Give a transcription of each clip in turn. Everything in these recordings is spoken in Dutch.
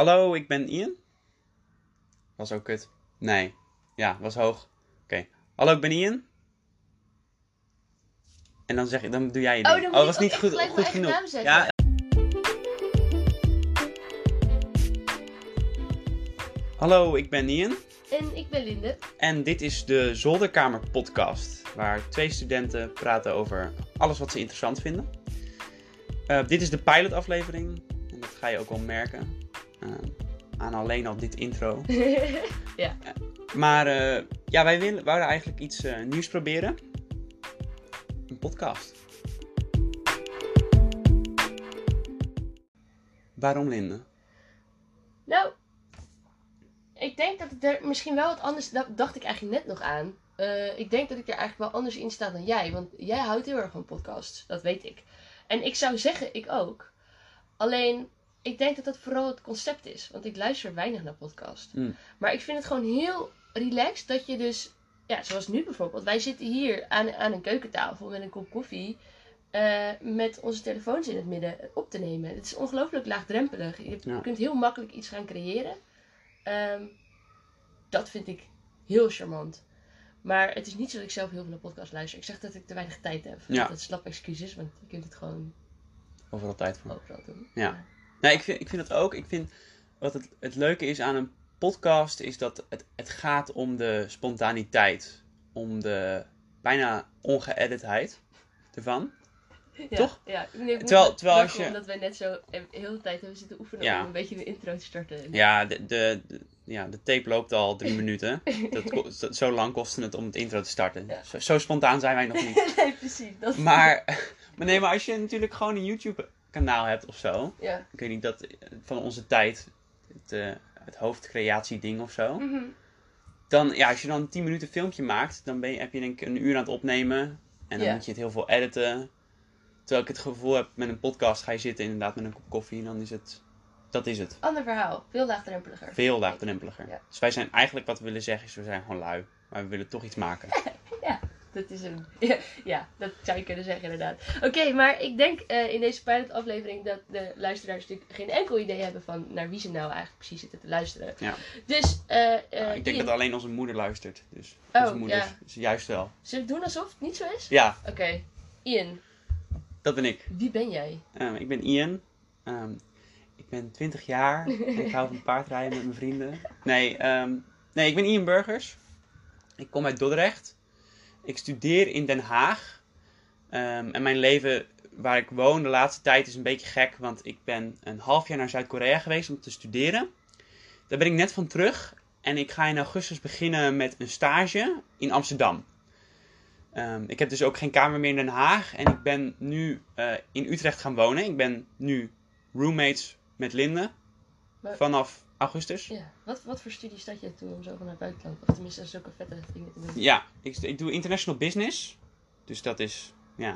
Hallo, ik ben Ian. Was ook kut. Nee. Ja, was hoog. Oké. Hallo, ik ben Ian. En dan, zeg, je- dan doe jij je Oh, dan moet ik was niet goed, goed genoeg. naam zeggen. Ja. Hallo, ik ben Ian. En ik ben Linde. En dit is de Zolderkamer podcast, waar twee studenten praten over alles wat ze interessant vinden. Eh, dit is de pilotaflevering, en dat ga je ook wel merken aan alleen al dit intro. ja. Maar eh, ja, wij willen, wouden eigenlijk iets eh, nieuws proberen. Een podcast. Waarom Linde? Nou, ik denk dat het er misschien wel wat anders... Dat dacht ik eigenlijk net nog aan. Eh, ik denk dat ik er eigenlijk wel anders in sta dan jij. Want jij houdt heel erg van podcasts. Dat weet ik. En ik zou zeggen, ik ook. Alleen, ik denk dat dat vooral het concept is. Want ik luister weinig naar podcasts. Mm. Maar ik vind het gewoon heel relaxed dat je dus... Ja, zoals nu bijvoorbeeld. Wij zitten hier aan, aan een keukentafel met een kop koffie. eh, met onze telefoons in het midden op te nemen. Het is ongelooflijk laagdrempelig. Je Ja. kunt heel makkelijk iets gaan creëren. Ehm, dat vind ik heel charmant. Maar het is niet zo dat ik zelf heel veel naar podcast luister. Ik zeg dat ik te weinig tijd heb. Ja. Dat is slap excuses, want je kunt het gewoon Overal tijd voor. overal doen. Ja. Nee, ik vind, ik vind dat ook. Ik vind wat het, het leuke is aan een podcast is dat het, het gaat om de spontaniteit. Om de bijna ongeëditheid ervan. Ja, Toch? Ja, ik neem Terwijl- terwijl als je- Omdat wij net zo de hele tijd hebben zitten oefenen Ja. om een beetje de intro te starten. Ja, de, de, de- ja, de tape loopt al drie minuten. Dat, zo- zo lang kostte het om het intro te starten. Ja. Zo, zo spontaan zijn wij nog niet. nee, precies. Dat... Maar, maar nee, maar als je natuurlijk gewoon een YouTube kanaal hebt of zo. Ja. Ik weet niet, dat van onze tijd. Het, eh het hoofdcreatie ding of zo. Mhm. Dan, ja, als je dan een 10 minuten filmpje maakt, dan ben je, heb je denk ik een uur aan het opnemen. En dan Ja. moet je het heel veel editen. Terwijl ik het gevoel heb, met een podcast ga je zitten inderdaad met een kop koffie. En dan is het, dat is het. Ander verhaal. Veel laagdrempeliger. Veel laagdrempeliger. Ja. Dus wij zijn eigenlijk, wat we willen zeggen, is we zijn gewoon lui. Maar we willen toch iets maken. Dat is een... Ja, ja, dat zou je kunnen zeggen inderdaad. Oké, maar ik denk eh, in deze pilot-aflevering dat de luisteraars natuurlijk geen enkel idee hebben van naar wie ze nou eigenlijk precies zitten te luisteren. Ja. Dus, Nou, ik denk dat alleen onze moeder luistert. Dus Oh, onze moeder ja. is, is juist wel. we doen alsof het niet zo is? Ja, Oké, Ian, dat ben ik. wie ben jij? Ehm, ik ben Ian. Ehm, ik ben 20 jaar. en ik hou van paardrijden met mijn vrienden. Nee, ehm, nee, ik ben Ian Burgers. Ik kom uit Dordrecht. Ik studeer in Den Haag. Ehm, en mijn leven waar ik woon de laatste tijd is een beetje gek. Want ik ben een half jaar naar Zuid-Korea geweest om te studeren. Daar ben ik net van terug. En ik ga in augustus beginnen met een stage in Amsterdam. Ehm, ik heb dus ook geen kamer meer in Den Haag. En ik ben nu eh, in Utrecht gaan wonen. Ik ben nu roommates met Linde. Vanaf augustus. Ja, wat, wat voor studie staat je toe om zo van het buitenland, of tenminste zulke vette dingen te doen? Ja, ik, ik doe international business. Dus dat is, ja,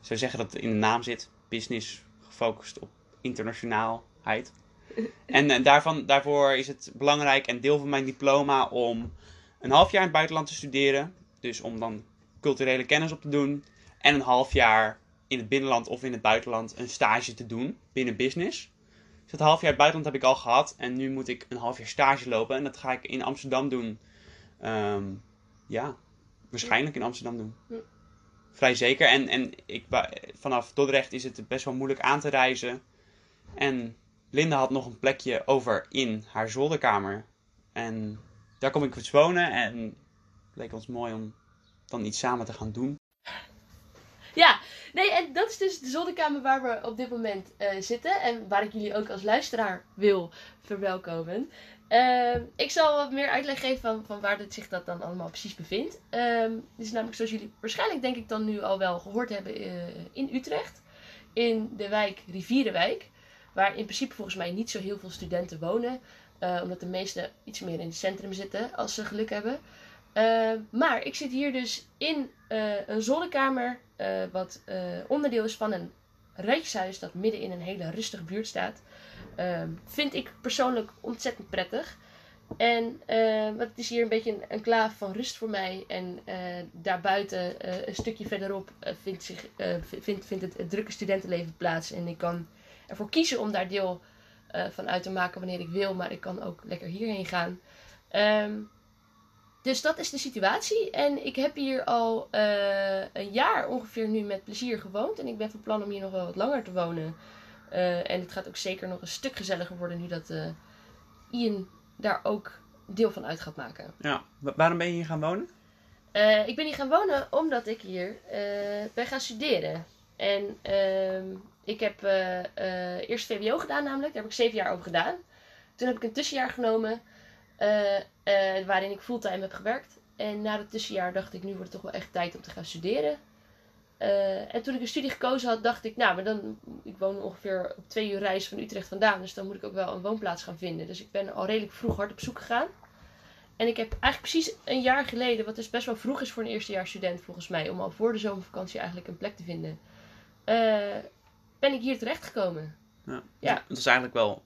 ik zou zeggen dat het in de naam zit. Business gefocust op internationaalheid. En eh, daarvan, daarvoor is het belangrijk en deel van mijn diploma om een half jaar in het buitenland te studeren. Dus om dan culturele kennis op te doen. En een half jaar in het binnenland of in het buitenland een stage te doen binnen business. Dus dat half jaar het buitenland heb ik al gehad. En nu moet ik een half jaar stage lopen. En dat ga ik in Amsterdam doen. Ehm, ja, waarschijnlijk in Amsterdam doen. Ja. Vrij zeker. En, en ik, vanaf Dordrecht is het best wel moeilijk aan te reizen. En Linda had nog een plekje over in haar zolderkamer. En daar kom ik eens wonen. En het leek ons mooi om dan iets samen te gaan doen. Ja, nee, en dat is dus de zolderkamer waar we op dit moment eh, zitten. En waar ik jullie ook als luisteraar wil verwelkomen. Ehm, ik zal wat meer uitleg geven van, van waar dit zich dat dan allemaal precies bevindt. Ehm dit is namelijk zoals jullie waarschijnlijk denk ik dan nu al wel gehoord hebben eh, in Utrecht. In de wijk Rivierenwijk. Waar in principe volgens mij niet zo heel veel studenten wonen. eh, omdat de meeste iets meer in het centrum zitten als ze geluk hebben. Eh, maar ik zit hier dus in eh, een zolderkamer, eh, wat eh, onderdeel is van een rijkshuis dat midden in een hele rustige buurt staat. Ehm, vind ik persoonlijk ontzettend prettig. En het is hier een beetje een enclave van rust voor mij. En daarbuiten, een stukje verderop, vindt, zich, vindt, vindt het, drukke studentenleven plaats. En ik kan ervoor kiezen om daar deel van uit te maken wanneer ik wil. Maar ik kan ook lekker hierheen gaan. Ehm, dus dat is de situatie. En ik heb hier al eh, een jaar ongeveer nu met plezier gewoond. En ik ben van plan om hier nog wel wat langer te wonen. Eh, en het gaat ook zeker nog een stuk gezelliger worden nu dat eh, Ian daar ook deel van uit gaat maken. Ja. Wa- waarom ben je hier gaan wonen? Ik ben hier gaan wonen omdat ik hier ben gaan studeren. En ehm, ik heb eerst VWO gedaan namelijk. Daar heb ik zeven jaar over gedaan. Toen heb ik een tussenjaar genomen eh, eh, waarin ik fulltime heb gewerkt. En na het tussenjaar dacht ik, nu wordt het toch wel echt tijd om te gaan studeren. Eh, en toen ik een studie gekozen had, dacht ik, nou, maar dan, ik woon ongeveer op twee uur reis van Utrecht vandaan. Dus dan moet ik ook wel een woonplaats gaan vinden. Dus ik ben al redelijk vroeg hard op zoek gegaan. En ik heb eigenlijk precies een jaar geleden, wat dus best wel vroeg is voor een eerstejaarsstudent volgens mij, om al voor de zomervakantie eigenlijk een plek te vinden, ben ik hier terechtgekomen. Ja. Ja. Het was eigenlijk wel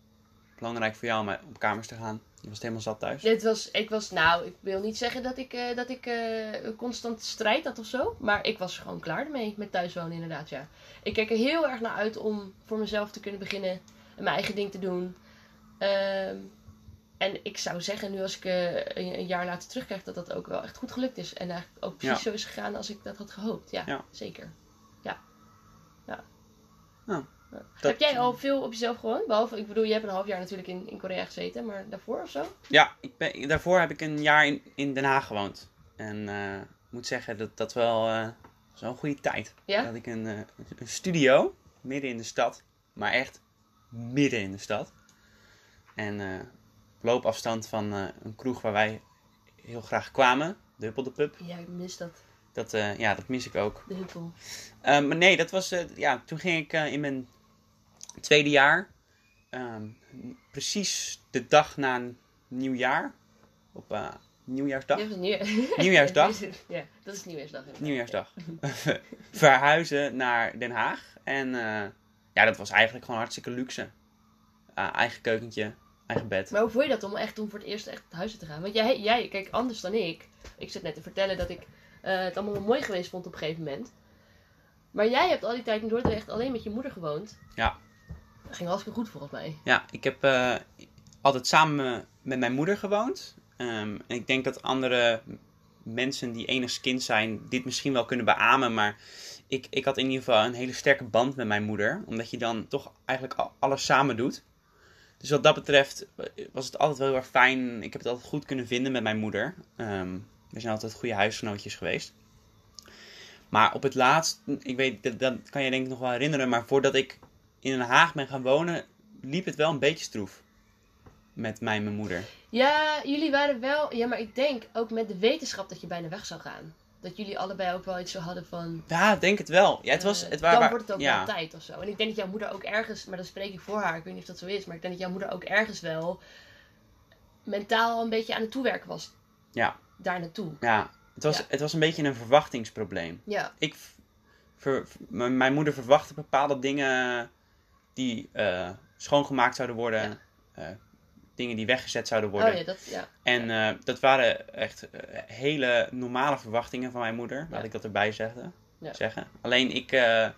belangrijk voor jou om op kamers te gaan. Je was helemaal zat thuis. Dit was, ik was, nou, ik wil niet zeggen dat ik, eh, dat ik eh, constant strijd had of zo, maar ik was gewoon klaar ermee met thuiswonen inderdaad, ja. Ik kijk er heel erg naar uit om voor mezelf te kunnen beginnen en mijn eigen ding te doen. Ehm, en ik zou zeggen, nu als ik eh, een, een jaar later terugkijk, dat dat ook wel echt goed gelukt is. En eigenlijk ook precies Ja. zo is gegaan als ik dat had gehoopt. Ja, Ja. zeker. Ja. ja. Nou, Ja. dat- Heb jij al veel op jezelf gewoond? Behalve, ik bedoel, je hebt een half jaar natuurlijk in, in Korea gezeten, maar daarvoor of zo? Ja, ik ben, daarvoor heb ik een jaar in, in Den Haag gewoond. En eh, ik moet zeggen dat dat wel eh, zo'n goede tijd. Ja? Dat ik een, eh, een studio midden in de stad, maar echt midden in de stad. En eh, op loopafstand van eh, een kroeg waar wij heel graag kwamen, de Huppel de Pub. Ja, ik mis dat. Dat, eh, ja, dat mis ik ook. De huppel. Eh, maar nee, dat was, eh, ja, toen ging ik eh, in mijn tweede jaar, ehm, precies de dag na nieuwjaar, op eh, nieuwjaarsdag, Ja, nieuw... Nieuwjaarsdag. ja, dat is nieuwjaarsdag. inderdaad. nieuwjaarsdag, verhuizen naar Den Haag. En eh, ja, dat was eigenlijk gewoon hartstikke luxe. Ah, eigen keukentje, eigen bed. Maar hoe voel je dat om echt om voor het eerst echt naar huis te gaan? Want jij, jij, kijk, anders dan ik. Ik zit net te vertellen dat ik eh, het allemaal wel mooi geweest vond op een gegeven moment. Maar jij hebt al die tijd in Dordrecht alleen met je moeder gewoond. Ja. Dat ging hartstikke goed volgens mij. Ja, ik heb eh, altijd samen met mijn moeder gewoond. Ehm, en ik denk dat andere mensen die enigszins kind zijn dit misschien wel kunnen beamen. Maar ik, ik had in ieder geval een hele sterke band met mijn moeder. Omdat je dan toch eigenlijk al- alles samen doet. Dus wat dat betreft eh, was het altijd wel heel erg fijn. Ik heb het altijd goed kunnen vinden met mijn moeder. Ehm, we zijn altijd goede huisgenootjes geweest. Maar op het laatst, ik weet, dat, dat kan je denk ik nog wel herinneren. Maar voordat ik in Den Haag ben gaan wonen, liep het wel een beetje stroef. Met mij en mijn moeder. Ja, jullie waren wel... Ja, maar ik denk ook met de wetenschap dat je bijna weg zou gaan. Dat jullie allebei ook wel iets zo hadden van... Ja, ik denk het wel. Ja, het was, eh, het waren, dan wordt het ook ja, wel tijd of zo. En ik denk dat jouw moeder ook ergens... Maar dan spreek ik voor haar. Ik weet niet of dat zo is. Maar ik denk dat jouw moeder ook ergens wel... Mentaal een beetje aan het toewerken was. Ja. Daar naartoe. Ja, het was, Ja. het was een beetje een verwachtingsprobleem. Ja. Ik, ver- mijn moeder verwachtte bepaalde dingen die eh, schoongemaakt zouden worden. Ja. eh, dingen die weggezet zouden worden. Oh ja, dat... Ja. En eh, dat waren echt hele normale verwachtingen van mijn moeder. Laat ik dat erbij zeggen. Ja. zeggen. Alleen ik, ja,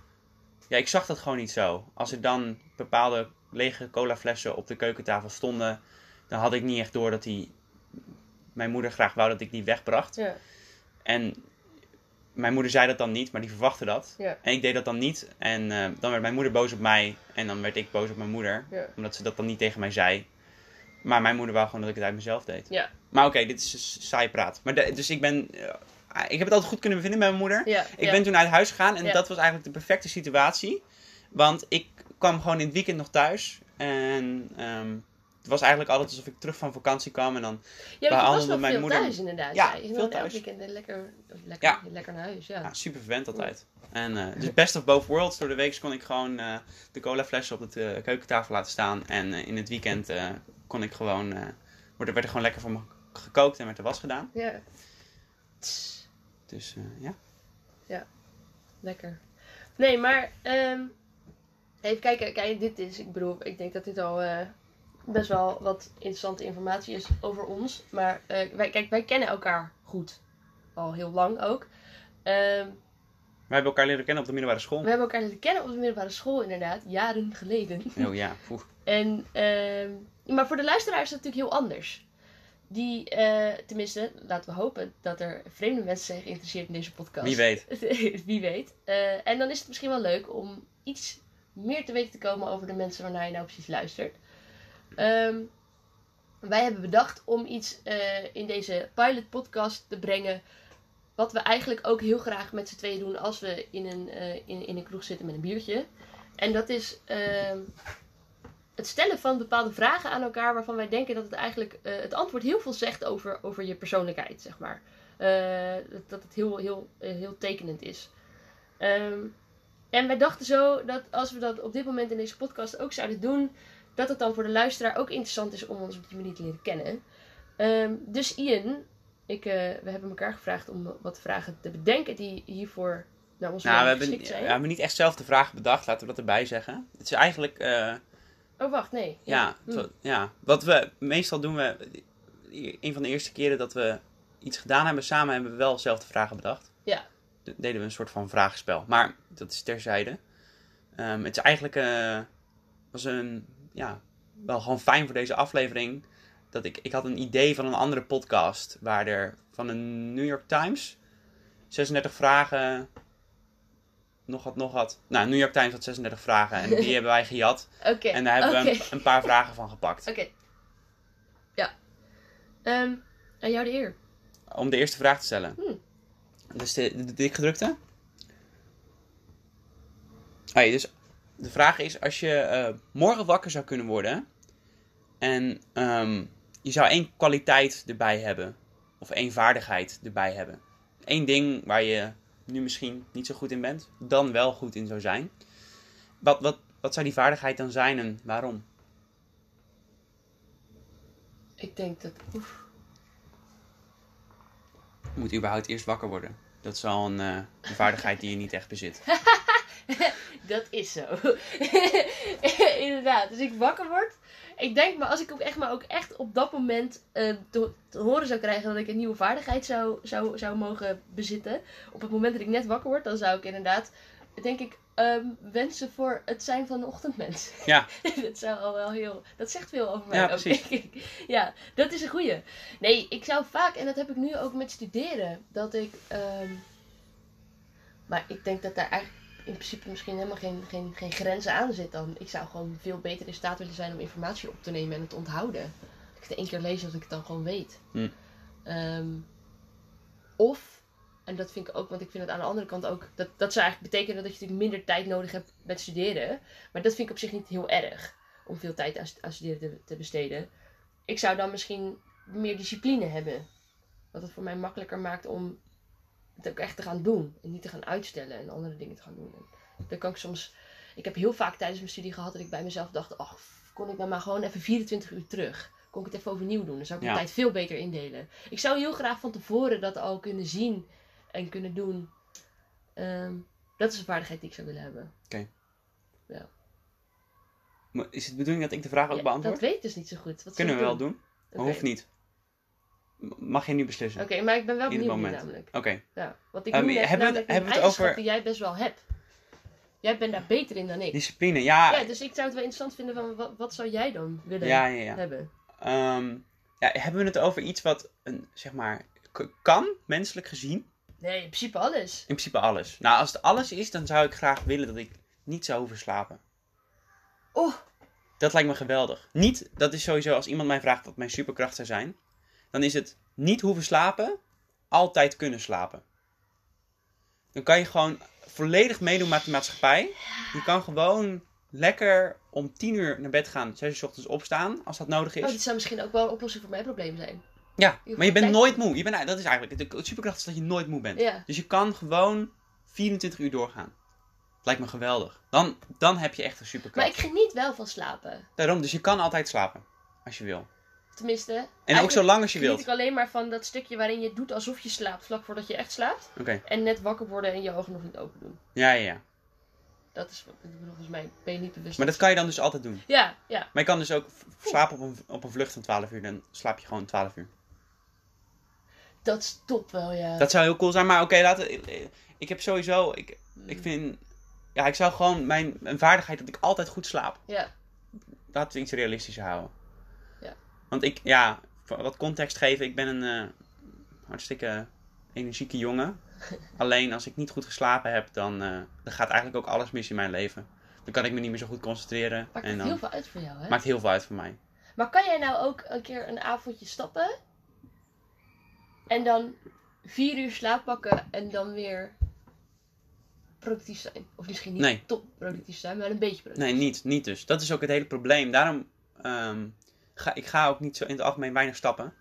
ik zag dat gewoon niet zo. Als er dan bepaalde lege colaflessen op de keukentafel stonden, dan had ik niet echt door dat die mijn moeder graag wou dat ik die wegbracht. Ja. En mijn moeder zei dat dan niet, maar die verwachtte dat. Ja. En ik deed dat dan niet. En eh, dan werd mijn moeder boos op mij. En dan werd ik boos op mijn moeder. Ja. Omdat ze dat dan niet tegen mij zei. Maar mijn moeder wou gewoon dat ik het uit mezelf deed. Ja. Maar oké, dit is saai praat. Maar de- dus ik ben... eh, ik heb het altijd goed kunnen vinden met mijn moeder. Ik ben toen uit huis gegaan en dat was eigenlijk de perfecte situatie. Want ik kwam gewoon in het weekend nog thuis. En ehm, het was eigenlijk altijd alsof ik terug van vakantie kwam. En dan, Ja, behandelde nog mijn veel moeder- thuis inderdaad. Ja, je veel thuis. weekend lekker, lekker, Ja. lekker naar huis. Ja. ja, super verwend altijd. En eh, dus best of both worlds. Door de week kon ik gewoon eh, de colaflessen op de eh, keukentafel laten staan. En in het weekend kon ik gewoon... werd, werd er gewoon lekker voor me gekookt en werd er was gedaan. ja. Dus eh, ja. Lekker. Nee, maar ehm, even kijken. Kijk, dit is, ik bedoel, ik denk dat dit al best wel wat interessante informatie is over ons. Maar eh, wij, kijk, wij kennen elkaar goed. Al heel lang ook. Ehm, Wij hebben elkaar leren kennen op de middelbare school. We hebben elkaar leren kennen op de middelbare school, inderdaad, jaren geleden. Oh ja. En, ehm, maar voor de luisteraar is dat natuurlijk heel anders. Die, eh, tenminste, laten we hopen dat er vreemde mensen zijn geïnteresseerd in deze podcast. Wie weet. Wie weet. Eh, en dan is het misschien wel leuk om iets meer te weten te komen over de mensen waarnaar je nou precies luistert. Ehm, wij hebben bedacht om iets eh, in deze pilot podcast te brengen. Wat we eigenlijk ook heel graag met z'n tweeën doen als we in een, eh, in, in een kroeg zitten met een biertje. En dat is ehm, het stellen van bepaalde vragen aan elkaar waarvan wij denken dat het eigenlijk eh, het antwoord heel veel zegt over, over je persoonlijkheid, zeg maar. Dat, dat het heel, heel, heel tekenend is. Ehm, en wij dachten zo dat als we dat op dit moment in deze podcast ook zouden doen, dat het dan voor de luisteraar ook interessant is om ons op die manier te leren kennen. Ehm, dus Ian, ik, eh, we hebben elkaar gevraagd om wat vragen te bedenken die hiervoor naar ons Nou, we hebben, geschikt we zijn. hebben niet echt zelf de vraag bedacht, laten we dat erbij zeggen. Het is eigenlijk, eh, Oh, wacht, nee. ja, Hm. zo- ja, wat we meestal doen, we, een van de eerste keren dat we iets gedaan hebben samen, hebben we wel zelf de vragen bedacht. Ja. Dan deden we een soort van vragenspel, maar dat is terzijde. Ehm, het is eigenlijk, eh, was een, ja, wel gewoon fijn voor deze aflevering. Dat ik, ik had een idee van een andere podcast, waar er van een New York Times 36 vragen nog wat, nog wat. Nou, New York Times had 36 vragen en die hebben wij gejat. En daar hebben we een, een paar vragen van gepakt. Oké. Ja. Ehm aan jou de eer. Om de eerste vraag te stellen. Hmm. Dus de, de, de dikgedrukte. Oh dus de vraag is, als je eh, morgen wakker zou kunnen worden en ehm, je zou één kwaliteit erbij hebben, of één vaardigheid erbij hebben. Eén ding waar je nu misschien niet zo goed in bent, dan wel goed in zou zijn. Wat, wat, wat zou die vaardigheid dan zijn en waarom? Ik denk dat. Oef. Je moet überhaupt eerst wakker worden. Dat is al een, eh, een vaardigheid die je niet echt bezit. Dat is zo. Inderdaad. Dus ik wakker word. Ik denk maar als ik ook echt, maar ook echt op dat moment eh, te, te horen zou krijgen dat ik een nieuwe vaardigheid zou, zou, zou mogen bezitten. Op het moment dat ik net wakker word, dan zou ik inderdaad, denk ik, ehm, wensen voor het zijn van een ochtendmens. Ja. dat zou al wel heel. Dat zegt veel over mij. Ja, ook, precies. denk ik. Ja, dat is een goeie. Nee, ik zou vaak, en dat heb ik nu ook met studeren, dat ik. ehm, maar ik denk dat daar eigenlijk in principe misschien helemaal geen, geen, geen grenzen aan zit dan. Ik zou gewoon veel beter in staat willen zijn om informatie op te nemen en het onthouden. Als ik het één keer lees, dat ik het dan gewoon weet. Hm. Ehm, of, en dat vind ik ook, want ik vind het aan de andere kant ook, dat, dat zou eigenlijk betekenen dat je natuurlijk minder tijd nodig hebt met studeren. Maar dat vind ik op zich niet heel erg, om veel tijd aan, aan studeren te, te besteden. Ik zou dan misschien meer discipline hebben. Wat het voor mij makkelijker maakt om het ook echt te gaan doen. En niet te gaan uitstellen en andere dingen te gaan doen. En dan kan ik soms... Ik heb heel vaak tijdens mijn studie gehad dat ik bij mezelf dacht... Ach, kon ik nou maar gewoon even 24 uur terug. Kon ik het even overnieuw doen. Dan zou ik Ja. mijn tijd veel beter indelen. Ik zou heel graag van tevoren dat al kunnen zien en kunnen doen. Ehm, dat is een vaardigheid die ik zou willen hebben. Maar Is het de bedoeling dat ik de vraag ook Ja, beantwoord? dat weet ik dus niet zo goed. Wat Kunnen we wel doen, maar Oké. hoeft niet. Mag je nu beslissen? Oké, maar ik ben wel In benieuwd moment. namelijk. Over. Ja, want ik noem net hebben we het- het eigenschap over- die jij best wel hebt. Jij bent daar beter in dan ik. Discipline, ja. Ja, dus ik zou het wel interessant vinden van wat, wat zou jij dan willen ja, ja, ja. hebben? Ehm, ja. Hebben we het over iets wat, een, zeg maar, kan, menselijk gezien? Nee, in principe alles. In principe alles. Nou, als het alles is, dan zou ik graag willen dat ik niet zou hoeven slapen. Oh, Dat lijkt me geweldig. Niet, dat is sowieso, als iemand mij vraagt wat mijn superkracht zou zijn, dan is het niet hoeven slapen, altijd kunnen slapen. Dan kan je gewoon volledig meedoen met de maatschappij. Je kan gewoon lekker om 10 uur naar bed gaan, 6 uur 's ochtends opstaan, als dat nodig is. oh, dit zou misschien ook wel een oplossing voor mijn probleem zijn. Ja, Je maar je bent tijd- nooit moe. Je bent, dat is eigenlijk, de superkracht is dat je nooit moe bent. Ja. Dus je kan gewoon 24 uur doorgaan. Lijkt me geweldig. Dan, dan heb je echt een superkracht. Maar ik geniet wel van slapen. Daarom, dus je kan altijd slapen. Als je wil. Tenminste. En ook zo lang als je wilt. ik alleen maar van dat stukje waarin je doet alsof je slaapt vlak voordat je echt slaapt. Oké. En net wakker worden en je ogen nog niet open doen. Ja, ja, ja. Dat is, volgens mij ben je niet bewust. Maar dat kan je dan dus altijd doen. Ja, ja. Maar je kan dus ook slapen op een, op een vlucht van 12 uur. Dan slaap je gewoon 12 uur. Dat is top wel, ja. Dat zou heel cool zijn. Maar oké, laten. ik- Ik heb sowieso. Ik, ik vind. Ja, ik zou gewoon mijn, mijn vaardigheid dat ik altijd goed slaap. Ja, Laten we iets realistischer houden. Want ik, ja, wat context geven. Ik ben een eh, hartstikke energieke jongen. Alleen als ik niet goed geslapen heb, dan, eh, dan gaat eigenlijk ook alles mis in mijn leven. Dan kan ik me niet meer zo goed concentreren. maakt en dan heel veel uit voor jou, hè? maakt heel veel uit voor mij. Maar kan jij nou ook een keer een avondje stappen? En dan vier uur slaap pakken en dan weer productief zijn? Of misschien niet Nee. top productief zijn, maar een beetje productief. Nee, niet, niet dus. Dat is ook het hele probleem. Daarom ehm, ga ik ga ook niet zo in het algemeen weinig stappen.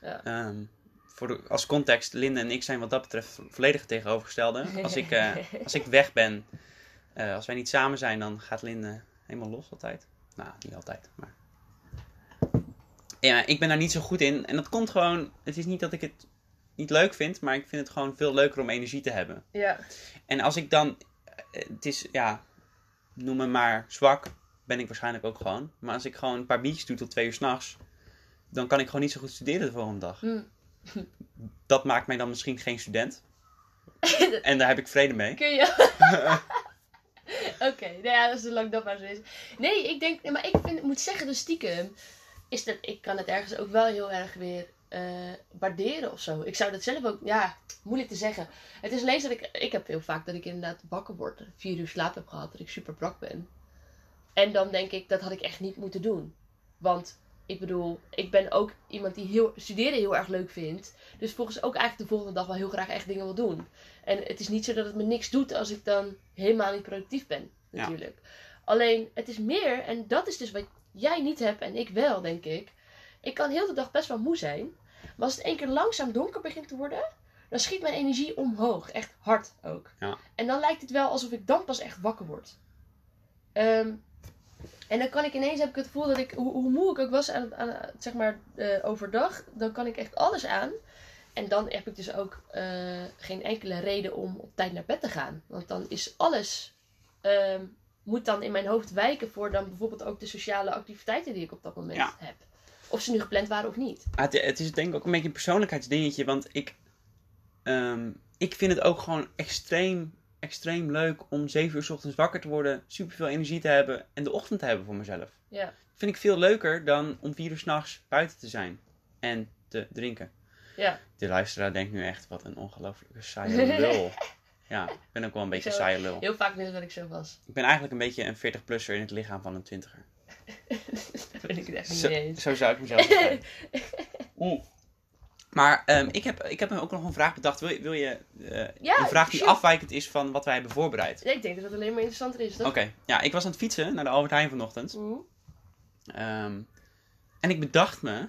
Ja. Ehm, voor de, als context, Linde en ik zijn wat dat betreft volledig tegenovergestelde. Als ik, eh, als ik weg ben, eh, als wij niet samen zijn, dan gaat Linde helemaal los altijd. Nou, niet altijd, maar... Ja, ik ben daar niet zo goed in. En dat komt gewoon... Het is niet dat ik het niet leuk vind, maar ik vind het gewoon veel leuker om energie te hebben. Ja. En als ik dan, eh, het is, ja, noem me maar zwak, ben ik waarschijnlijk ook gewoon. Maar als ik gewoon een paar biertjes doe tot twee uur s'nachts, dan kan ik gewoon niet zo goed studeren de volgende dag. Hm. Dat maakt mij dan misschien geen student. en daar heb ik vrede mee. Kun je... Oké, nou ja, zolang dat maar zo is. Nee, ik denk, maar ik vind, moet zeggen, de stiekem, is dat, ik kan het ergens ook wel heel erg weer eh, waarderen of zo. Ik zou dat zelf ook, ja, moeilijk te zeggen. Het is alleen dat ik, ik heb heel vaak dat ik inderdaad wakker word, vier uur slaap heb gehad, dat ik super brak ben. En dan denk ik, dat had ik echt niet moeten doen. Want, ik bedoel, ik ben ook iemand die heel, studeren heel erg leuk vindt. Dus volgens ook eigenlijk de volgende dag wel heel graag echt dingen wil doen. En het is niet zo dat het me niks doet als ik dan helemaal niet productief ben, Ja. natuurlijk. Alleen, het is meer, en dat is dus wat jij niet hebt en ik wel, denk ik. Ik kan heel de dag best wel moe zijn. Maar als het één keer langzaam donker begint te worden, dan schiet mijn energie omhoog. Echt hard ook. Ja. En dan lijkt het wel alsof ik dan pas echt wakker word. Ehm, en dan kan ik ineens, heb ik het gevoel dat ik, hoe, hoe moe ik ook was aan, aan, zeg maar, eh, overdag, dan kan ik echt alles aan. En dan heb ik dus ook eh, geen enkele reden om op tijd naar bed te gaan. Want dan is alles, ehm, moet dan in mijn hoofd wijken voor dan bijvoorbeeld ook de sociale activiteiten die ik op dat moment Ja. heb. Of ze nu gepland waren of niet. Maar het, het is denk ik ook een beetje een persoonlijkheidsdingetje, want ik, ehm, ik vind het ook gewoon extreem, extreem leuk om zeven uur 's ochtends wakker te worden, superveel energie te hebben en de ochtend te hebben voor mezelf. Ja. vind ik veel leuker dan om vier uur s'nachts buiten te zijn en te drinken. Ja. De luisteraar denkt nu echt, wat een ongelooflijke saaie lul. ja, ik ben ook wel een beetje een Zo- saaie lul. Heel vaak mensen dat ik zo was. Ik ben eigenlijk een beetje een 40-plusser in het lichaam van een twintiger. Daar ben ik het echt niet Zo, eens. zo zou ik mezelf beschrijven. Oeh. Maar ehm, ik, heb, ik heb me ook nog een vraag bedacht. Wil je, wil je eh, Ja, een vraag die sure. afwijkend is van wat wij hebben voorbereid? Nee, ik denk dat het alleen maar interessanter is, Oké, ja, ik was aan het fietsen naar de Albert Heijn vanochtend. Mhm. Ehm, en ik bedacht me,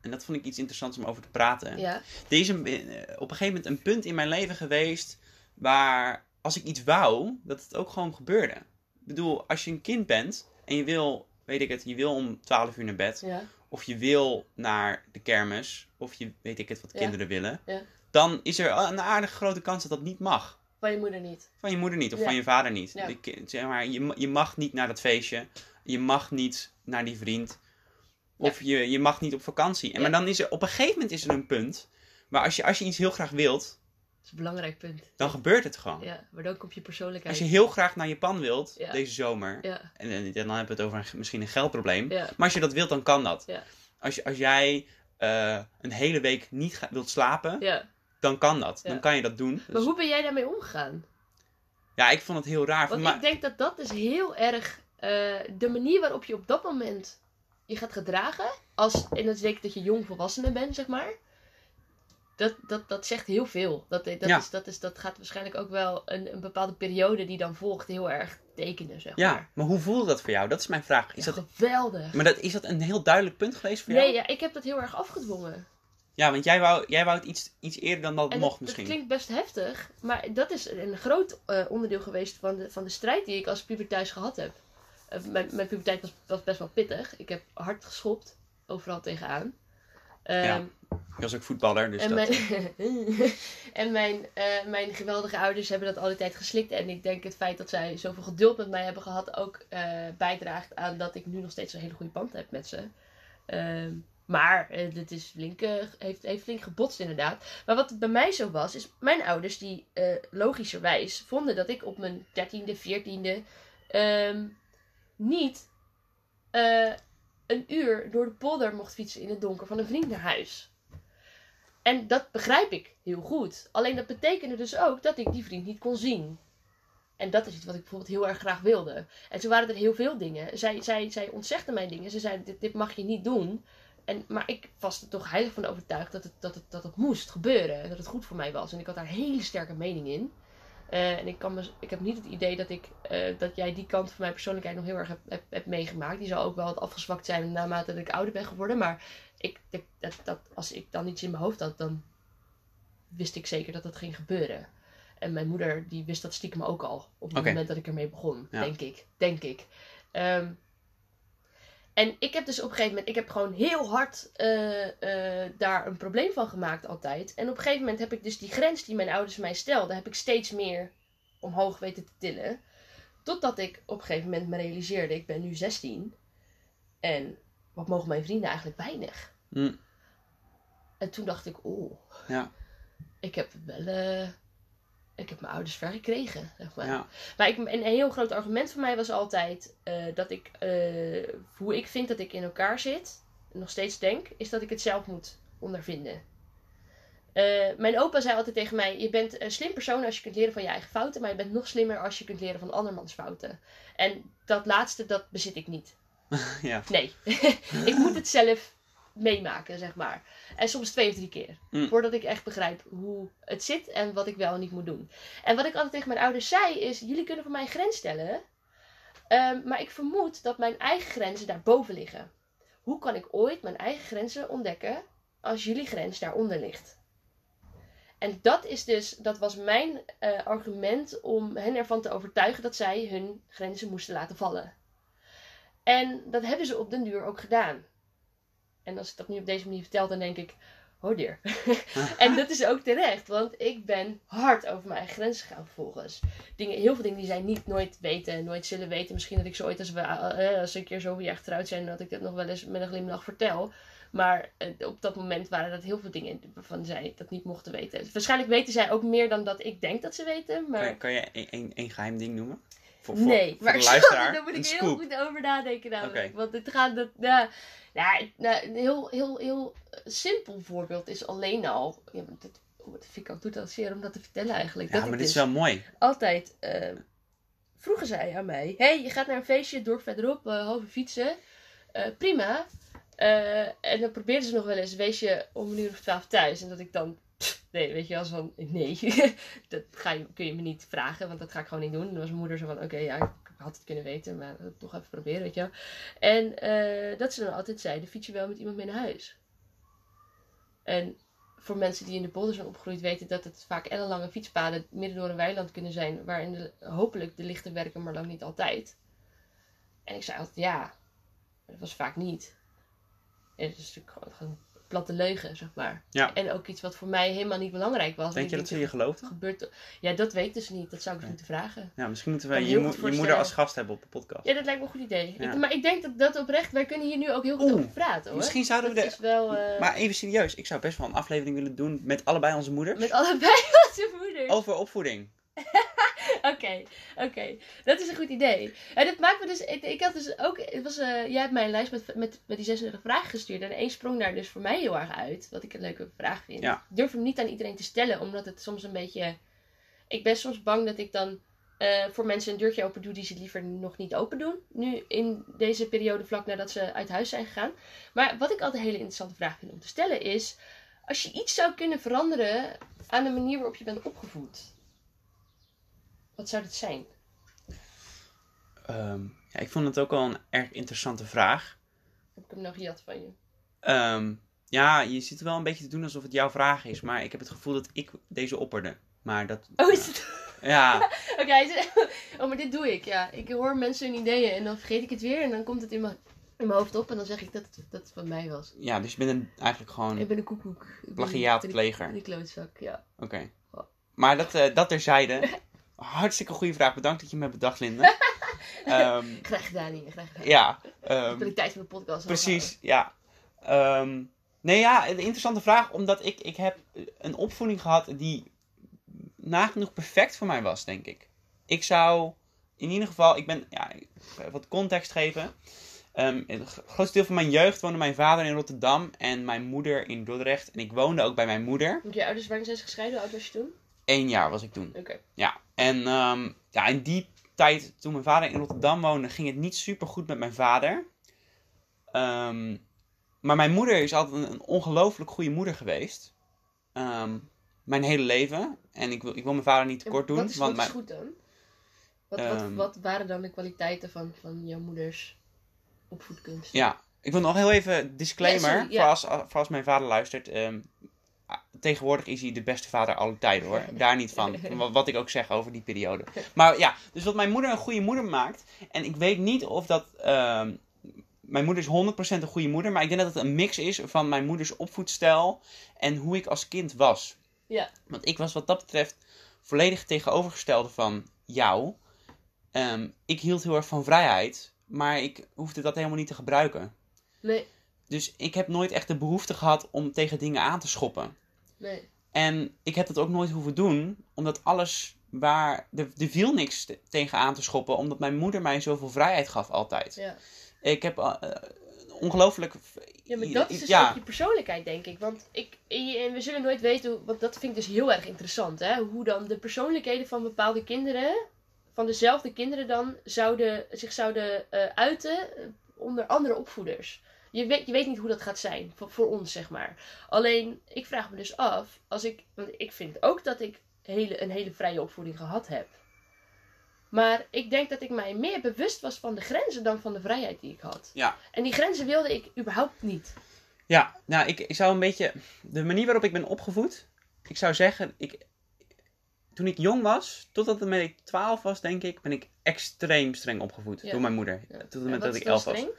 en dat vond ik iets interessants om over te praten. Ja. Er is een, eh, op een gegeven moment een punt in mijn leven geweest waar als ik iets wou, dat het ook gewoon gebeurde. Ik bedoel, als je een kind bent en je wil, weet ik het, je wil om 12 uur naar bed, Ja. Of je wil naar de kermis, of je weet ik het wat kinderen willen, dan is er een aardig grote kans dat dat niet mag. Van je moeder niet. Van je moeder niet of Ja. van je vader niet. Ja. De ki- zeg maar, je, je mag niet naar dat feestje. Je mag niet naar die vriend. Of je, je mag niet op vakantie. En. Maar dan is er op een gegeven moment is er een punt. waar als je, als je iets heel graag wilt, is een belangrijk punt. dan gebeurt het gewoon. Ja, maar dan komt je persoonlijkheid. Als je heel graag naar Japan wilt, Ja. deze zomer. Ja, En, en dan hebben we het over een, misschien een geldprobleem. Maar als je dat wilt, dan kan dat. Ja. Als, je, als jij eh, een hele week niet wilt slapen, ja. dan kan dat. Dan kan je dat doen. Maar Dus- hoe ben jij daarmee omgegaan? ja, ik vond het heel raar. Want maar, ik denk dat dat is heel erg eh, de manier waarop je op dat moment je gaat gedragen. Als, en dat is zeker dat je jong volwassene bent, zeg maar. Dat, dat, dat zegt heel veel. Dat, dat, Ja. is, dat, is, dat gaat waarschijnlijk ook wel een, een bepaalde periode die dan volgt heel erg tekenen, zeg ja, maar. maar hoe voelde dat voor jou? Dat is mijn vraag. Is Ja, dat, geweldig. maar dat, is dat een heel duidelijk punt geweest voor jou? Nee, ja, ik heb dat heel erg afgedwongen. Ja, want jij wou, jij wou het iets, iets eerder dan dat En mocht dat, misschien. dat klinkt best heftig, maar dat is een groot eh, onderdeel geweest van de, van de strijd die ik als puber thuis gehad heb. Eh, mijn, mijn puberteit was, was best wel pittig. Ik heb hard geschopt, overal tegenaan. Ehm, Ja, Ik was ook voetballer, dus en dat... mijn, en mijn, eh, mijn geweldige ouders hebben dat altijd geslikt. En ik denk het feit dat zij zoveel geduld met mij hebben gehad ook eh, bijdraagt aan dat ik nu nog steeds een hele goede band heb met ze. Ehm, Maar eh, dit is flink, eh, heeft, heeft flink gebotst inderdaad. Maar wat bij mij zo was, is mijn ouders die eh, logischerwijs vonden dat ik op mijn dertiende, veertiende ehm niet eh, een uur door de polder mocht fietsen in het donker van een vriend naar huis. En dat begrijp ik heel goed. Alleen dat betekende dus ook dat ik die vriend niet kon zien. En dat is iets wat ik bijvoorbeeld heel erg graag wilde. En zo waren er heel veel dingen. Zij, zij, zij ontzegde mij dingen. Ze zei, dit, dit mag je niet doen. En, maar ik was er toch heilig van overtuigd dat het, dat, het, dat het moest gebeuren. En dat het goed voor mij was. En ik had daar een hele sterke mening in. Eh, en ik, kan me, ik heb niet het idee dat, ik, eh, dat jij die kant van mijn persoonlijkheid nog heel erg hebt heb, heb meegemaakt. Die zal ook wel wat afgezwakt zijn naarmate dat ik ouder ben geworden. Maar ik, dat, dat, als ik dan iets in mijn hoofd had, dan wist ik zeker dat dat ging gebeuren. En mijn moeder die wist dat stiekem ook al. Op het moment dat ik ermee begon. Ja. Denk ik. Denk ik. Ehm, en ik heb dus op een gegeven moment, ik heb gewoon heel hard eh, eh, daar een probleem van gemaakt altijd. En op een gegeven moment heb ik dus die grens die mijn ouders mij stelden, heb ik steeds meer omhoog weten te tillen. Totdat ik op een gegeven moment me realiseerde, ik ben nu 16. En wat mogen mijn vrienden eigenlijk weinig? Hm. En toen dacht ik, oh, Ja. ik heb wel, eh, ik heb mijn ouders ver gekregen, zeg maar. Ja. Maar ik, een heel groot argument voor mij was altijd eh, dat ik, eh, hoe ik vind dat ik in elkaar zit, nog steeds denk, is dat ik het zelf moet ondervinden. Eh, mijn opa zei altijd tegen mij: Je bent een slim persoon als je kunt leren van je eigen fouten, maar je bent nog slimmer als je kunt leren van andermans fouten. En dat laatste, dat bezit ik niet. ja. Nee, ik moet het zelf meemaken, zeg maar. En soms twee of drie keer. Mm. Voordat ik echt begrijp hoe het zit en wat ik wel en niet moet doen. En wat ik altijd tegen mijn ouders zei is: jullie kunnen voor mij een grens stellen. ehm, maar ik vermoed dat mijn eigen grenzen daarboven liggen. Hoe kan ik ooit mijn eigen grenzen ontdekken als jullie grens daaronder ligt? En dat is dus, dat was mijn eh, argument om hen ervan te overtuigen dat zij hun grenzen moesten laten vallen. En dat hebben ze op den duur ook gedaan. En als ik dat nu op deze manier vertel, dan denk ik, oh dear. en dat is ook terecht, want ik ben hard over mijn eigen grenzen gegaan vervolgens. Dingen, heel veel dingen die zij niet nooit weten, nooit zullen weten. Misschien dat ik zo ooit, als we, eh, als een keer zoveel jaar getrouwd zijn, dat ik dat nog wel eens met een glimlach vertel. Maar eh, op dat moment waren dat heel veel dingen waarvan zij dat niet mochten weten. Waarschijnlijk weten zij ook meer dan dat ik denk dat ze weten, maar... Kan, kan je één geheim ding noemen? Voor, voor, Nee, voor maar de ik- luisteraar. daar moet ik heel goed over nadenken namelijk. Want het gaat... Dat, ja, nou, een heel, heel, heel simpel voorbeeld is alleen al... Ja, dat, oh, dat vind ik ook totaal zeer om dat te vertellen eigenlijk. Ja, dat maar dit is dus wel mooi. altijd... eh, vroegen zij aan mij... hey, je gaat naar een feestje, het dorp verderop, eh halve fietsen. Eh, prima. Eh, en dan probeerden ze nog wel eens, wees je om een uur of twaalf thuis. En dat ik dan... Nee, weet je, als van, nee, dat ga je, kun je me niet vragen, want dat ga ik gewoon niet doen. En dan was mijn moeder zo van, oké, ja, ik had het kunnen weten, maar toch even proberen, weet je wel. En eh, dat ze dan altijd zeiden, fiets je wel met iemand mee naar huis? En voor mensen die in de polder zijn opgegroeid weten dat het vaak ellenlange fietspaden midden door een weiland kunnen zijn, waarin de, hopelijk de lichten werken, maar lang niet altijd. En ik zei altijd ja, maar dat was vaak niet. En het is natuurlijk gewoon platte leugen, zeg maar. Ja. En ook iets wat voor mij helemaal niet belangrijk was. Denk je dat ze je geloofden? gebeurt. Ja, dat weet ik dus niet. Dat zou ik dus moeten vragen. Ja, misschien moeten me je, mo- je moeder als gast hebben op de podcast. Ja, dat lijkt me een goed idee. Ja. Ik, maar ik denk dat dat oprecht, wij kunnen hier nu ook heel goed Oeh, over praten hoor. Misschien zouden we dat de... is wel eh, Maar even serieus, ik zou best wel een aflevering willen doen met allebei onze moeders. met allebei onze moeders. Over opvoeding. Oké, oké. Dat is een goed idee. En dat maakt me dus. Ik, ik had dus ook. Het was, eh, jij hebt mij een lijst met, met, met die 36 vragen gestuurd. En één sprong daar dus voor mij heel erg uit. Wat ik een leuke vraag vind. Ja. Ik durf hem niet aan iedereen te stellen, omdat het soms een beetje. Ik ben soms bang dat ik dan eh, voor mensen een deurtje open doe die ze liever nog niet open doen. Nu in deze periode vlak nadat ze uit huis zijn gegaan. Maar wat ik altijd een hele interessante vraag vind om te stellen is. Als je iets zou kunnen veranderen aan de manier waarop je bent opgevoed. Wat zou dat zijn? Ehm, ja, ik vond het ook wel een erg interessante vraag. Heb ik hem nou gejat van je? Ehm, ja, je zit wel een beetje te doen alsof het jouw vraag is. Maar ik heb het gevoel dat ik deze opperde. Maar dat... Oh, is het? Ja, Oké, oh, maar dit doe ik, ja. Ik hoor mensen hun ideeën en dan vergeet ik het weer en dan komt het in mijn, in mijn hoofd op en dan zeg ik dat het, dat het van mij was. ja, dus je bent een, eigenlijk gewoon... Ik ben een koekoek. Plagiaatpleger. een- Een klootzak, ja. Oké. Maar dat, eh dat terzijde. Hartstikke goede vraag. Bedankt dat je me hebt bedacht, Linda. Ehm, Graag gedaan hier, graag gedaan. ja, De ehm, kwaliteit van de podcast. precies. Ja. Ehm, nee, ja, een interessante vraag. Omdat ik, ik heb een opvoeding gehad die nagenoeg perfect voor mij was, denk ik. Ik zou in ieder geval, ik ben, ja, wat context geven. Ehm het grootste deel van mijn jeugd woonde mijn vader in Rotterdam en mijn moeder in Dordrecht. En ik woonde ook bij mijn moeder. Want je ouders waren steeds gescheiden. Hoe oud was je toen? Eén jaar was ik toen. Oké. Ja, en ehm, ja, in die tijd, toen mijn vader in Rotterdam woonde, ging het niet super goed met mijn vader. Ehm, maar mijn moeder is altijd een, een ongelooflijk goede moeder geweest. Ehm, mijn hele leven. En ik wil, ik wil mijn vader niet tekort doen. Wat is, want wat is mijn, goed dan? Wat, wat, wat waren dan de kwaliteiten van, van jouw moeders opvoedkunst? Ja, ik wil nog heel even disclaimer. Ja, sorry, ja. voor, als, voor als mijn vader luistert. Tegenwoordig is hij de beste vader aller tijden hoor. Daar niet van. Wat, wat ik ook zeg over die periode. Maar ja, dus wat mijn moeder een goede moeder maakt. En ik weet niet of dat. ehm, mijn moeder is 100% een goede moeder. Maar ik denk dat het een mix is van mijn moeders opvoedstijl. En hoe ik als kind was. Ja. Want ik was wat dat betreft volledig tegenovergestelde van jou. Ehm, ik hield heel erg van vrijheid. Maar ik hoefde dat helemaal niet te gebruiken. Nee, Dus ik heb nooit echt de behoefte gehad om tegen dingen aan te schoppen. nee. En ik heb dat ook nooit hoeven doen, omdat alles waar. Er, er viel niks te- tegen aan te schoppen, omdat mijn moeder mij zoveel vrijheid gaf altijd. Ja. Ik heb eh, ongelooflijk. Ja, maar dat is dus ja, ook je persoonlijkheid, denk ik. Want ik, en we zullen nooit weten, want dat vind ik dus heel erg interessant, hè. Hoe dan de persoonlijkheden van bepaalde kinderen, van dezelfde kinderen dan, zouden, zich zouden eh, uiten onder andere opvoeders. Je weet, je weet niet hoe dat gaat zijn, voor, voor ons, zeg maar. Alleen, ik vraag me dus af, als ik, want ik vind ook dat ik hele, een hele vrije opvoeding gehad heb. Maar ik denk dat ik mij meer bewust was van de grenzen dan van de vrijheid die ik had. Ja. En die grenzen wilde ik überhaupt niet. ja, nou, ik, ik zou een beetje. De manier waarop ik ben opgevoed. Ik zou zeggen, ik, toen ik jong was, totdat ik 12 was, denk ik, ben ik extreem streng opgevoed Ja. door mijn moeder. Ja. Tot met wat dat ik dan 11 was. Nou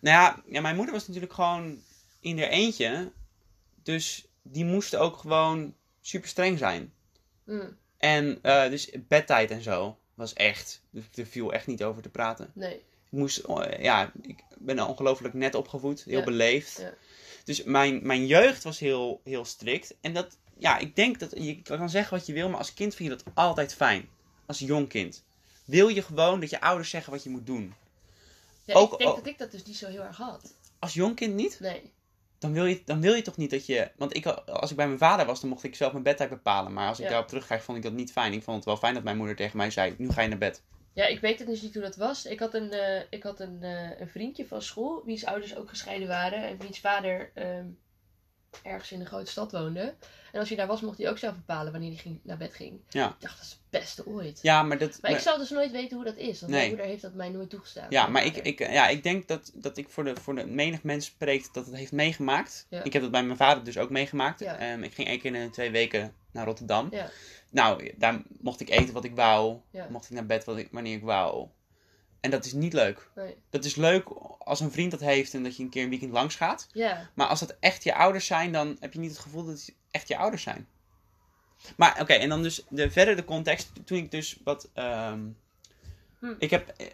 ja, ja, mijn moeder was natuurlijk gewoon in haar eentje. Dus die moest ook gewoon super streng zijn. Mm, En eh, dus bedtijd en zo was echt. Er viel echt niet over te praten. nee. Ik moest, eh, ja, ik ben ongelooflijk net opgevoed, heel beleefd. Ja. Dus mijn, mijn jeugd was heel, heel strikt. En dat, ja, ik denk dat je kan zeggen wat je wil, maar als kind vind je dat altijd fijn. Als jong kind. Wil je gewoon dat je ouders zeggen wat je moet doen. Ja, Ook- ik denk ook- dat ik dat dus niet zo heel erg had. Als jong kind niet? Nee. dan wil, je, dan wil je toch niet dat je. Want ik, als ik bij mijn vader was, dan mocht ik zelf mijn bedtijd bepalen. Maar als ik Ja. daarop terugkijk, vond ik dat niet fijn. Ik vond het wel fijn dat mijn moeder tegen mij zei: Nu ga je naar bed. Ja, ik weet het dus niet hoe dat was. Ik had een, eh, ik had een, eh, een vriendje van school, wie's ouders ook gescheiden waren. En wiens vader ehm, ergens in een grote stad woonde. En als hij daar was, mocht hij ook zelf bepalen wanneer hij ging, naar bed ging. Ja. Ik dacht, dat is het beste ooit. Ja, maar dat. Maar maar- ik zal dus nooit weten hoe dat is. Want Nee. mijn moeder heeft dat mij nooit toegestaan. ja, maar ik, ik, ja, ik denk dat, dat ik voor de, voor de menig mens spreekt dat het heeft meegemaakt. Ja. Ik heb dat bij mijn vader dus ook meegemaakt. Ja. Ehm, ik ging één keer in twee weken naar Rotterdam. Ja. Nou, daar mocht ik eten wat ik wou. Mocht ik naar bed wat ik, wanneer ik wou. En dat is niet leuk. Nee. Dat is leuk als een vriend dat heeft en dat je een keer een weekend langs gaat. Ja, Maar als dat echt je ouders zijn, dan heb je niet het gevoel dat het echt je ouders zijn. Maar oké, en dan dus de, verder de context. Toen ik dus wat. ehm, Hm. Ik heb eh,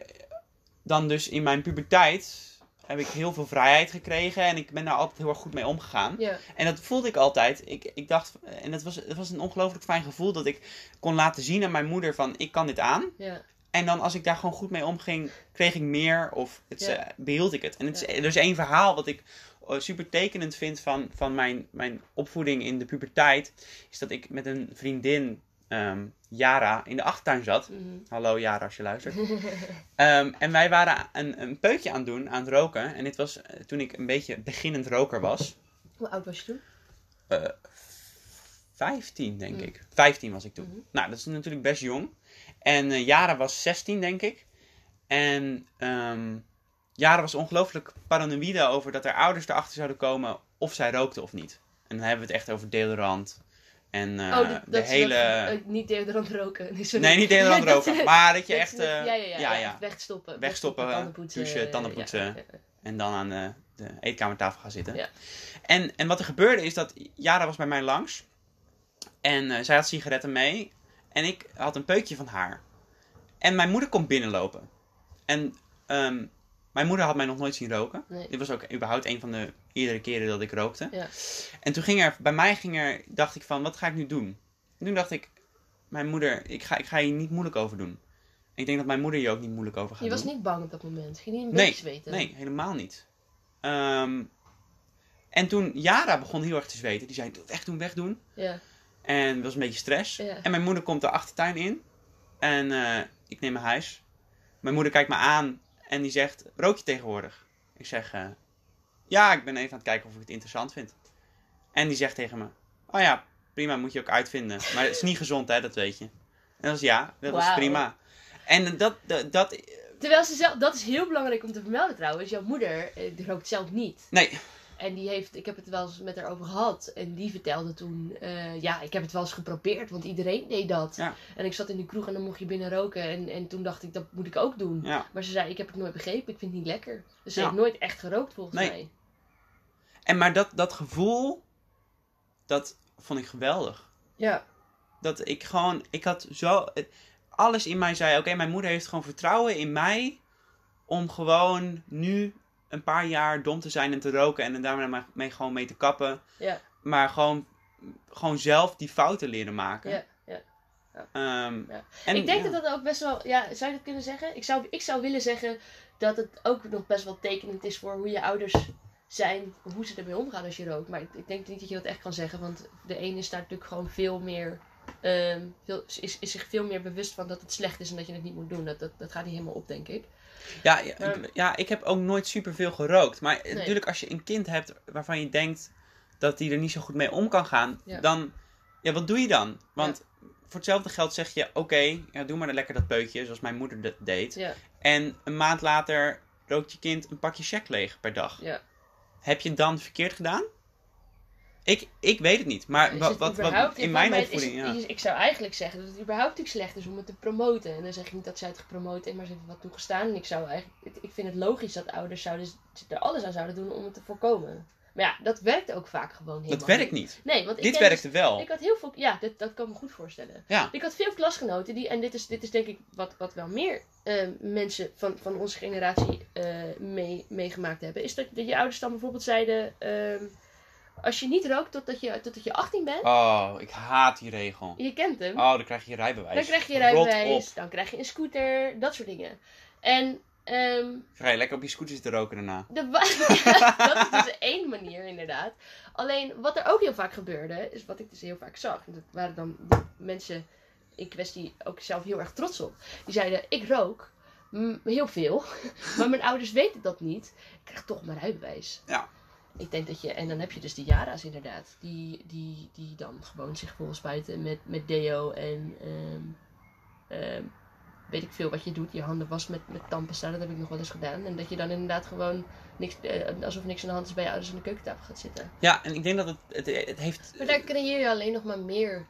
dan dus in mijn puberteit. Heb ik heel veel vrijheid gekregen en ik ben daar altijd heel erg goed mee omgegaan. ja, En dat voelde ik altijd. Ik, ik dacht, en het was, het was een ongelooflijk fijn gevoel dat ik kon laten zien aan mijn moeder van ik kan dit aan. ja. En dan als ik daar gewoon goed mee omging, kreeg ik meer of het, Ja. eh, behield ik het. En het is, er is één verhaal wat ik eh, super tekenend vind van, van mijn, mijn opvoeding in de puberteit. Is dat ik met een vriendin, ehm Yara, in de achtertuin zat. Mhm. Hallo Yara als je luistert. Ehm, en wij waren een, een peukje aan het doen, aan het roken. En dit was eh, toen ik een beetje beginnend roker was. Hoe oud was je toen? Eh 15, denk Mm. ik. 15 was ik toen. Mhm. Nou, dat is natuurlijk best jong. En eh Jara was 16, denk ik. En ehm Jara was ongelooflijk paranoïde over dat haar ouders erachter zouden komen of zij rookte of niet. En dan hebben we het echt over deodorant. En eh, oh, de hele... dat, eh, niet deodorant roken. Nee, sorry. nee, niet deodorant roken. maar dat je dat echt... eh, ja, ja, ja, ja, ja, ja. Wegstoppen. Wegstoppen, tanden poetsen. douchen, tanden eh. En dan aan de, de eetkamertafel gaan zitten. Ja. En, en wat er gebeurde is dat Jara was bij mij langs. En eh, zij had sigaretten mee. En ik had een peukje van haar. En mijn moeder komt binnenlopen. En ehm, Mijn moeder had mij nog nooit zien roken. Nee. Dit was ook überhaupt een van de eerdere keren dat ik rookte. Ja. En toen ging er, bij mij ging er, dacht ik van, wat ga ik nu doen? En toen dacht ik, mijn moeder, ik ga, ik ga hier niet moeilijk over doen. Ik denk dat mijn moeder hier ook niet moeilijk over gaat Je was doen. niet bang op dat moment. Ging niet een Nee, beetje zweten? Nee, helemaal niet. Ehm, en toen Jara begon heel erg te zweten. Die zei, weg doen, weg doen. Ja. En er was een beetje stress. Ja. En mijn moeder komt de achtertuin in. En eh, ik neem mijn huis. Mijn moeder kijkt me aan en die zegt, rook je tegenwoordig? Ik zeg, eh, ja, ik ben even aan het kijken of ik het interessant vind. En die zegt tegen me, oh ja, prima, moet je ook uitvinden. Maar het is niet gezond, hè, dat weet je. En dat was ja, dat was Wauw. prima. En dat, dat, dat, Terwijl ze zelf, dat is heel belangrijk om te vermelden trouwens. Jouw moeder eh, rookt zelf niet. nee, En die heeft, ik heb het wel eens met haar over gehad. En die vertelde toen, eh, ja, ik heb het wel eens geprobeerd, want iedereen deed dat. Ja. En ik zat in die kroeg en dan mocht je binnen roken. En, en toen dacht ik, dat moet ik ook doen. ja. Maar ze zei, ik heb het nooit begrepen, ik vind het niet lekker. Dus ze Ja. heeft nooit echt gerookt volgens Nee. mij. En maar dat, dat gevoel, dat vond ik geweldig. Ja. Dat ik gewoon, ik had zo, alles in mij zei, oké, mijn moeder heeft gewoon vertrouwen in mij om gewoon nu een paar jaar dom te zijn en te roken en er daarmee gewoon mee te kappen. Ja. Maar gewoon, gewoon zelf die fouten leren maken. Ja, ja. Ehm, Ja. en, ik denk ja. dat dat ook best wel, ja, zou je dat kunnen zeggen? Ik zou, ik zou willen zeggen dat het ook nog best wel tekenend is voor hoe je ouders zijn, hoe ze ermee omgaan als je rookt. Maar ik, ik denk niet dat je dat echt kan zeggen, want de ene is daar natuurlijk gewoon veel meer, ehm, veel, is, is zich veel meer bewust van dat het slecht is en dat je het niet moet doen. Dat, dat, dat gaat niet helemaal op, denk ik. Ja, ja, Maar- ik, ja, ik heb ook nooit superveel gerookt. Maar Nee. natuurlijk, als je een kind hebt waarvan je denkt dat hij er niet zo goed mee om kan gaan, Ja. dan, ja, wat doe je dan? Want voor hetzelfde geld zeg je, oké, ja, doe maar lekker dat peukje, zoals mijn moeder dat deed. Ja, En een maand later rookt je kind een pakje check leeg per dag. ja. Heb je het dan verkeerd gedaan? Ik, ik weet het niet, maar wat, wat, in mijn opvoeding, het- ja. is- Ik zou eigenlijk zeggen dat het überhaupt natuurlijk slecht is om het te promoten. En dan zeg ik niet dat zij het gepromoot heeft, maar ze heeft wat toegestaan. En ik zou eigenlijk, ik- vind het logisch dat ouders zouden, er alles aan zouden doen om het te voorkomen. Maar ja, dat werkt ook vaak gewoon helemaal Dat werkt niet. Nee, want ik Dit ken werkte dus- wel. Ik had heel veel, ja, dat, dat kan me goed voorstellen. Ja. Ik had veel klasgenoten die, en dit is, dit is denk ik wat, wat wel meer eh, mensen van, van onze generatie eh, mee, meegemaakt hebben. Is dat, dat je ouders dan bijvoorbeeld zeiden, ehm, als je niet rookt totdat je, totdat je 18 bent, Oh, ik haat die regel. je kent hem. Oh, dan krijg je je rijbewijs. Dan krijg je rijbewijs, dan krijg je een scooter, dat soort dingen. En ehm, Ga je lekker op je scooter zitten roken daarna. de dat is dus één manier inderdaad. Alleen wat er ook heel vaak gebeurde, is wat ik dus heel vaak zag. En dat waren dan mensen in kwestie ook zelf heel erg trots op. Die zeiden, ik rook mm, heel veel, maar mijn ouders weten dat niet. Ik krijg toch mijn rijbewijs. Ja. Ik denk dat je, en dan heb je dus die Jara's inderdaad, die, die, die dan gewoon zich vol spuiten met, met deo en ehm, ehm, weet ik veel wat je doet. Je handen was met, met tandpasta, dat heb ik nog wel eens gedaan. En dat je dan inderdaad gewoon niks, eh, alsof niks aan de hand is bij je ouders aan de keukentafel gaat zitten. Ja, en ik denk dat het, het, het heeft... Maar daar creëer je alleen nog maar meer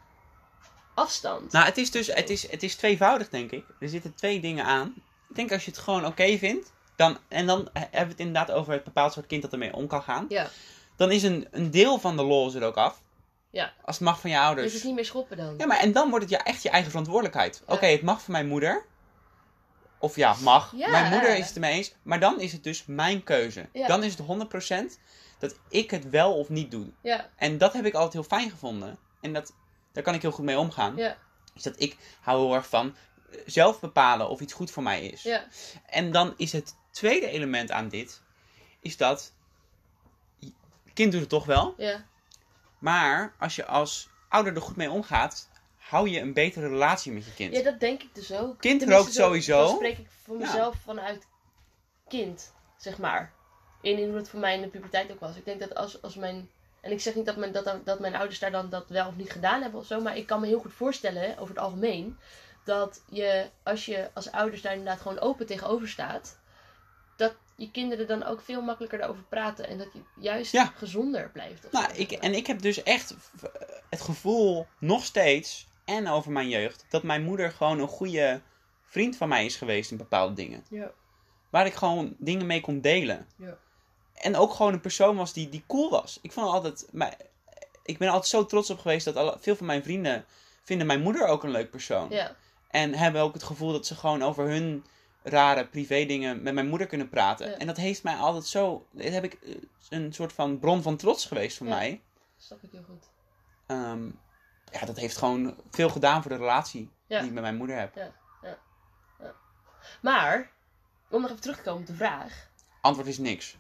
afstand. Nou, het is dus, het is, het is tweevoudig, denk ik. Er zitten twee dingen aan. Ik denk als je het gewoon oké vindt, dan, en dan hebben we het inderdaad over het bepaald soort kind dat ermee om kan gaan. Ja, Dan is een, een deel van de lol er ook af. Ja. Als het mag van je dus ouders. het is niet meer schoppen dan. Ja, maar en dan wordt het ja echt je eigen verantwoordelijkheid. Ja. Oké, het mag van mijn moeder. Of ja, mag. Ja. Mijn moeder is het ermee eens. Maar dan is het dus mijn keuze. Ja. Dan is het 100% dat ik het wel of niet doe. Ja, En dat heb ik altijd heel fijn gevonden. En dat, daar kan ik heel goed mee omgaan. ja, Dus dat ik hou heel erg van zelf bepalen of iets goed voor mij is. ja. En dan is het tweede element aan dit, is dat kind doet het toch wel, ja. maar als je als ouder er goed mee omgaat, hou je een betere relatie met je kind. Ja, dat denk ik dus ook. Kind Tenminste, rookt sowieso. Dan spreek ik voor Ja. mezelf vanuit kind, zeg maar. In in hoe het voor mij in de puberteit ook was. Ik denk dat als, als mijn... En ik zeg niet dat mijn, dat, dat mijn ouders daar dan dat wel of niet gedaan hebben of zo. Maar ik kan me heel goed voorstellen, over het algemeen... Dat je, als je als ouders daar inderdaad gewoon open tegenover staat... Dat je kinderen dan ook veel makkelijker daarover praten. En dat je juist Ja. gezonder blijft. Nou, ik, en ik heb dus echt v- het gevoel, nog steeds, en over mijn jeugd, dat mijn moeder gewoon een goede vriend van mij is geweest in bepaalde dingen. Ja. Waar ik gewoon dingen mee kon delen. Ja. En ook gewoon een persoon was die, die cool was. Ik vond altijd, maar, ik ben altijd zo trots op geweest dat alle, veel van mijn vrienden vinden mijn moeder ook een leuk persoon. Ja. En hebben ook het gevoel dat ze gewoon over hun rare privé dingen met mijn moeder kunnen praten. Ja. En dat heeft mij altijd zo... Dat heb ik eh, een soort van bron van trots geweest voor Ja. mij. Snap ik heel goed. Ehm, ja, dat heeft gewoon veel gedaan voor de relatie Ja. die ik met mijn moeder heb. Maar, om nog even terug te komen op de vraag. Antwoord is niks.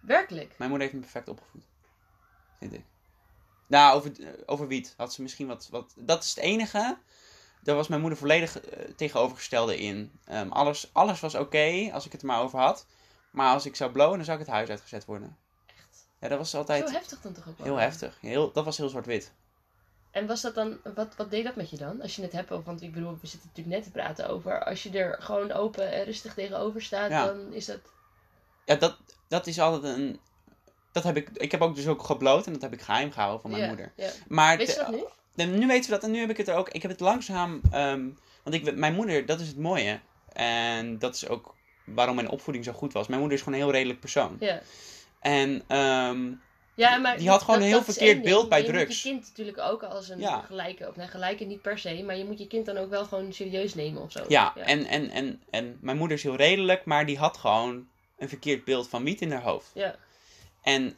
Werkelijk. Mijn moeder heeft me perfect opgevoed. Vind ik. Nou, over, eh, over wiet had ze misschien wat, wat... Dat is het enige. Daar was mijn moeder volledig eh, tegenovergestelde in. Ehm, alles, alles was oké als ik het er maar over had. Maar als ik zou blowen, dan zou ik het huis uitgezet worden. Echt. Ja, dat was Zo altijd heftig dan toch ook wel? heel heftig. Heel, dat was heel zwart-wit. En was dat dan, wat, wat deed dat met je dan? Als je het hebt over, want ik bedoel, we zitten natuurlijk net te praten over. Als je er gewoon open en rustig tegenover staat, Ja. dan is dat. Ja, dat, dat is altijd een... Dat heb ik, ik heb ook dus ook gebloot en dat heb ik geheim gehouden van mijn ja, moeder. Ja. Maar Weet je dat nu? Nu weten we dat en nu heb ik het er ook. Ik heb het langzaam. ehm, want ik, mijn moeder, dat is het mooie. En dat is ook waarom mijn opvoeding zo goed was. Mijn moeder is gewoon een heel redelijk persoon. Ja. En ehm, Ja, maar Die had gewoon een heel verkeerd beeld bij Maar je moet drugs. je kind natuurlijk ook als een Ja. gelijke, of nee, gelijke niet per se, maar je moet je kind dan ook wel gewoon serieus nemen of zo. ja, En, en, en, en mijn moeder is heel redelijk, maar die had gewoon een verkeerd beeld van wiet in haar hoofd. Ja, En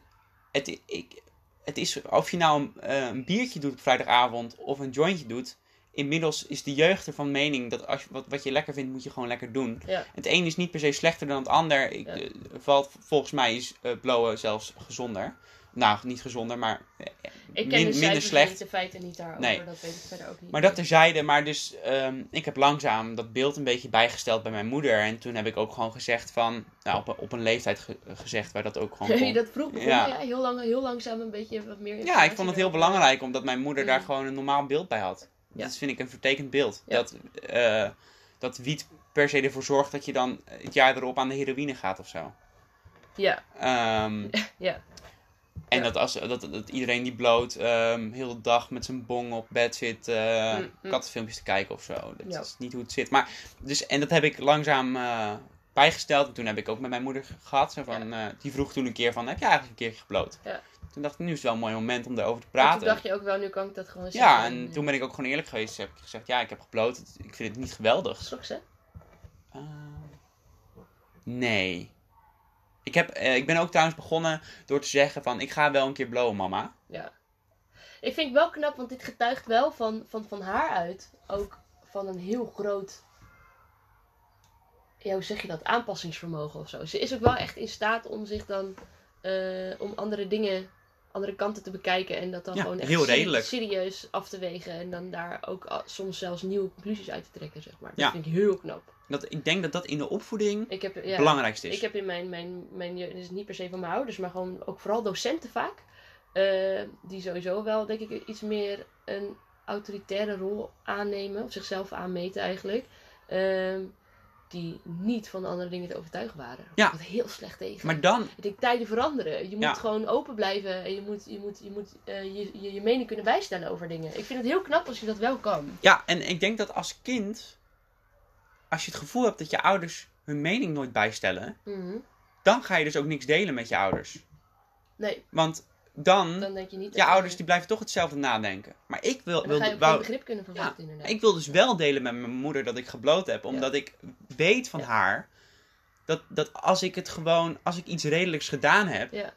het, ik, het is, of je nou een, eh, een biertje doet op vrijdagavond of een jointje doet. Inmiddels is de jeugd ervan mening dat als je, wat, wat je lekker vindt, moet je gewoon lekker doen. ja, Het een is niet per se slechter dan het ander. Ik, Ja. eh, valt, volgens mij is eh, blowen zelfs gezonder. Nou, niet gezonder, maar eh, ik ken min- de minder slecht. niet, de feiten niet daarover, Nee. dat weet ik verder ook niet. Maar dat terzijde, maar dus ehm, ik heb langzaam dat beeld een beetje bijgesteld bij mijn moeder. En toen heb ik ook gewoon gezegd van, nou op, een- op een leeftijd ge- gezegd waar dat ook gewoon kon. dat vroeg? Ja. Ja. heel, lang, heel langzaam een beetje wat meer Ja, ik vond het heel belangrijk, omdat mijn moeder daar gewoon een normaal beeld bij had. Ja. Dat vind ik een vertekend beeld. Dat, eh, dat wiet per se ervoor zorgt dat je dan het jaar erop aan de heroïne gaat of zo. Ja, Ehm, ja, En Ja. dat, als, dat, dat iedereen die bloot ehm heel de dag met zijn bong op bed zit Mm, mm. kattenfilmpjes te kijken of zo. Dat Ja. is niet hoe het zit. Maar, dus, en dat heb ik langzaam eh, bijgesteld. En toen heb ik ook met mijn moeder ge- gehad. Zo van, eh, die vroeg toen een keer van, heb je eigenlijk een keertje gebloot? Ja. Toen dacht ik, nu is het wel een mooi moment om daarover te praten. toen dacht je ook wel, nu kan ik dat gewoon ja, zeggen. en toen ben ik ook gewoon eerlijk geweest. Heb ik gezegd, ja, ik heb gebloot. Ik vind het niet geweldig. Schrok ze? Eh, nee. Ik, heb, eh, ik ben ook trouwens begonnen door te zeggen van, ik ga wel een keer blowen, mama. Ja. Ik vind het wel knap, want dit getuigt wel van, van, van haar uit. Ook van een heel groot. Ja, hoe zeg je dat? Aanpassingsvermogen of zo. Ze is ook wel echt in staat om zich dan. eh, om andere dingen. Andere kanten te bekijken. En dat dan Ja, gewoon echt heel seri- redelijk. serieus af te wegen. En dan daar ook soms zelfs nieuwe conclusies uit te trekken, zeg maar. Dat Ja. vind ik heel knap. Dat, ik denk dat dat in de opvoeding Ik heb, het belangrijkste is. ik heb in mijn, mijn, mijn jeugd, dus niet per se van mijn ouders, maar gewoon ook vooral docenten vaak. eh, die sowieso wel, denk ik, iets meer een autoritaire rol aannemen, of zichzelf aanmeten eigenlijk. ehm, die niet van andere dingen te overtuigen waren. Ja. Wat heel slecht tegen. Maar dan, Ik denk, tijden veranderen. Je moet Ja. gewoon open blijven en je moet je, moet, je, moet, eh, je, je, je mening kunnen bijstellen over dingen. Ik vind het heel knap als je dat wel kan. ja, en ik denk dat als kind, als je het gevoel hebt dat je ouders hun mening nooit bijstellen, Mhm. dan ga je dus ook niks delen met je ouders. Nee, Want dan, dan denk je niet... je ouders die blijven toch hetzelfde nadenken. Maar ik wil, je wil, ook geen wou, begrip kunnen verwachten inderdaad. ik wil dus wel delen met mijn moeder dat ik gebloot heb, omdat ik weet van Ja. haar dat, dat als ik het gewoon, als ik iets redelijks gedaan heb, Ja.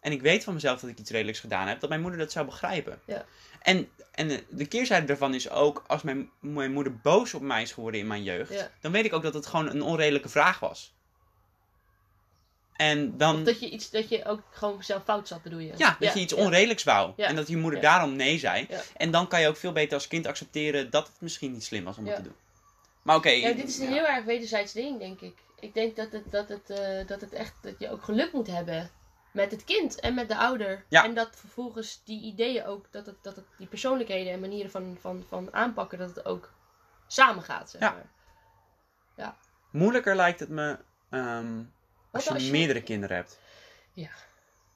en ik weet van mezelf dat ik iets redelijks gedaan heb, dat mijn moeder dat zou begrijpen. Ja. En, en de- de keerzijde daarvan is ook, als mijn, mijn moeder boos op mij is geworden in mijn jeugd, Ja. dan weet ik ook dat het gewoon een onredelijke vraag was. En dan, Of dat je iets, dat je ook gewoon zelf fout zat, bedoel je? ja, dat je iets onredelijks wou. Ja. En dat je moeder daarom nee zei. Ja. En dan kan je ook veel beter als kind accepteren dat het misschien niet slim was om het te doen. Maar oké. Ja, dit is een heel erg wederzijds ding, denk ik. Ik denk dat het, dat, het, eh, dat het echt, dat je ook geluk moet hebben met het kind en met de ouder. Ja. En dat vervolgens die ideeën ook, dat het, dat het die persoonlijkheden en manieren van, van, van aanpakken, dat het ook samen gaat, zeg Ja. Moeilijker lijkt het me ehm, als je als je- meerdere kinderen hebt. Ja.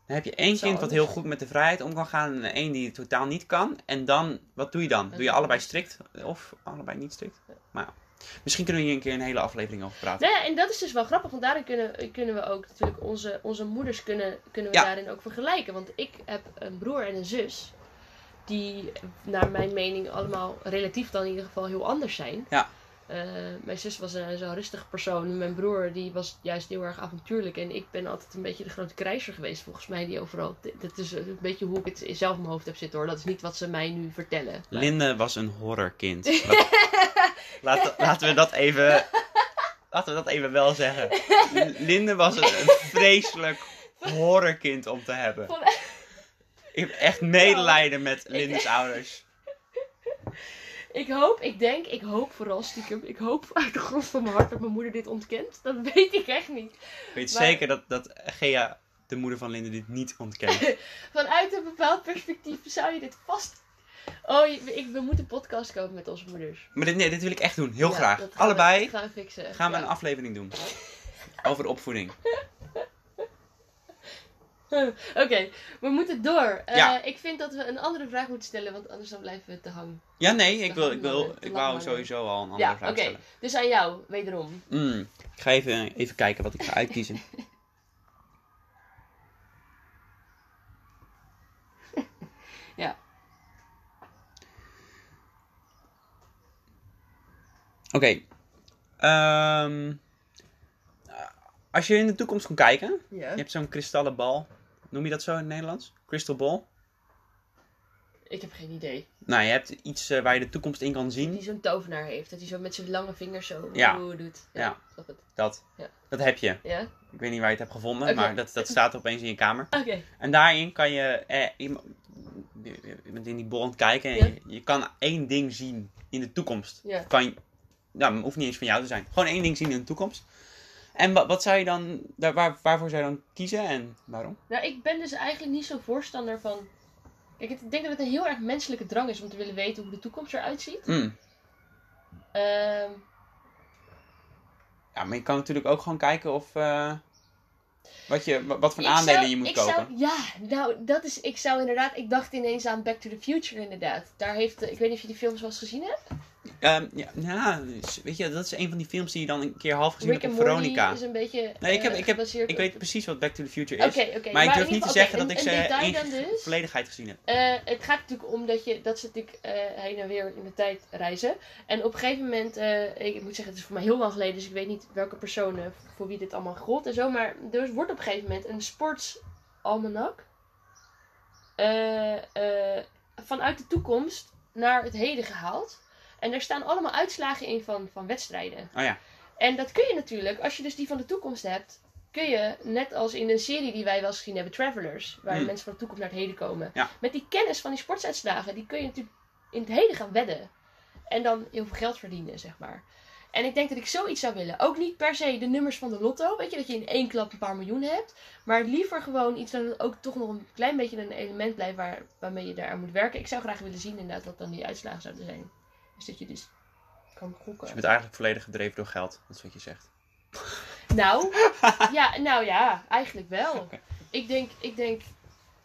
Dan heb je één kind wat heel goed met de vrijheid om kan gaan en één die het totaal niet kan. En dan, wat doe je dan? Doe je allebei strikt of allebei niet strikt? Maar ja. Misschien kunnen we hier een keer een hele aflevering over praten. Nou ja, en dat is dus wel grappig, want daarin kunnen, kunnen we ook natuurlijk onze, onze moeders kunnen, kunnen we Ja. daarin ook vergelijken. Want ik heb een broer en een zus die naar mijn mening allemaal relatief dan in ieder geval heel anders zijn. Ja. Eh, mijn zus was een zo'n rustig persoon. Mijn broer die was juist heel erg avontuurlijk. En ik ben altijd een beetje de grote krijzer geweest, volgens mij. Die overal. Dat is een beetje hoe ik het zelf in mijn hoofd heb zitten hoor. Dat is niet wat ze mij nu vertellen. Maar- Linde was een horrorkind. Laat- laten we dat even. Laten we dat even wel zeggen. Linde was een, een vreselijk horrorkind om te hebben. Ik heb echt medelijden met Linde's ouders. Ik hoop, ik denk, ik hoop vooral stiekem. Ik hoop uit de grond van mijn hart dat mijn moeder dit ontkent. Dat weet ik echt niet. Ik weet Maar- zeker dat, dat Gea, de moeder van Linde, dit niet ontkent. Vanuit een bepaald perspectief zou je dit vast. Oh, ik, we moeten een podcast kopen met onze moeders. Maar dit, nee, dit wil ik echt doen. Heel Ja, graag. we- Allebei gaan we fixen. gaan we Ja. een aflevering doen. Over opvoeding. Oké, we moeten door. Eh, Ja. Ik vind dat we een andere vraag moeten stellen, want anders dan blijven we te hangen. Ja, nee, ik, wil, ik, wil, ik wou hangen. sowieso al een andere Ja, vraag oké. stellen. Dus aan jou, wederom. Mm, ik ga even, even kijken wat ik ga uitkiezen. Ja. Oké. Ehm, als je in de toekomst kon kijken, Ja. je hebt zo'n kristallen bal. Noem je dat zo in het Nederlands? Crystal ball? Ik heb geen idee. Nou, je hebt iets eh, waar je de toekomst in kan zien. Die zo'n tovenaar heeft. Dat hij zo met zijn lange vingers zo Ja. doet. Ja. snap het. Dat. Ja. Dat heb je. Ja? Ik weet niet waar je het hebt gevonden, maar dat, dat staat opeens in je kamer. Oké. En daarin kan je, eh, je bent in die bol aan het kijken en Ja. je, je kan één ding zien in de toekomst. Ja. Kan je, nou, het hoeft niet eens van jou te zijn. Gewoon één ding zien in de toekomst. En wat, wat zou je dan, daar, waar, waarvoor zou je dan kiezen en waarom? Nou, ik ben dus eigenlijk niet zo'n voorstander van... Kijk, ik denk dat het een heel erg menselijke drang is om te willen weten hoe de toekomst eruit ziet. Mm. Ehm, Ja, maar je kan natuurlijk ook gewoon kijken of, eh, wat, je, wa- wat voor aandelen zou- je moet ik kopen. Zou, ja, nou, dat is... Ik zou inderdaad... Ik dacht ineens aan Back to the Future, inderdaad. Daar heeft... Ik weet niet of je die films wel eens gezien hebt. Ehm, ja, ja, dus, weet je, dat is een van die films die je dan een keer half gezien Rick hebt op Veronica. is een beetje Nee, ik heb- eh, ik heb- gebaseerd Ik op- weet precies wat Back to the Future is. Maar ik durf niet te zeggen dat ik ze in dus. volledigheid gezien heb. Eh, het gaat natuurlijk om dat je, dat ze natuurlijk eh, heen en weer in de tijd reizen. En op een gegeven moment, ik moet zeggen, het is voor mij heel lang geleden, dus ik weet niet welke personen voor wie dit allemaal gold en zo. Maar er wordt op een gegeven moment een sportsalmanak vanuit de toekomst naar het heden gehaald. En daar staan allemaal uitslagen in van, van wedstrijden. Oh ja. En dat kun je natuurlijk, als je dus die van de toekomst hebt, kun je, net als in een serie die wij wel eens gezien hebben, Travelers, waar Hmm. mensen van de toekomst naar het heden komen, Ja. met die kennis van die sportsuitslagen, die kun je natuurlijk in het heden gaan wedden. En dan heel veel geld verdienen, zeg maar. En ik denk dat ik zoiets zou willen. Ook niet per se de nummers van de lotto, weet je, dat je in één klap een paar miljoen hebt. Maar liever gewoon iets dat ook toch nog een klein beetje een element blijft waar, waarmee je daaraan moet werken. Ik zou graag willen zien inderdaad wat dan die uitslagen zouden zijn. Dat je dus kan gokken. Dus je bent eigenlijk volledig gedreven door geld. Dat is wat je zegt. Nou, ja, nou ja, eigenlijk wel. Ik denk, ik denk,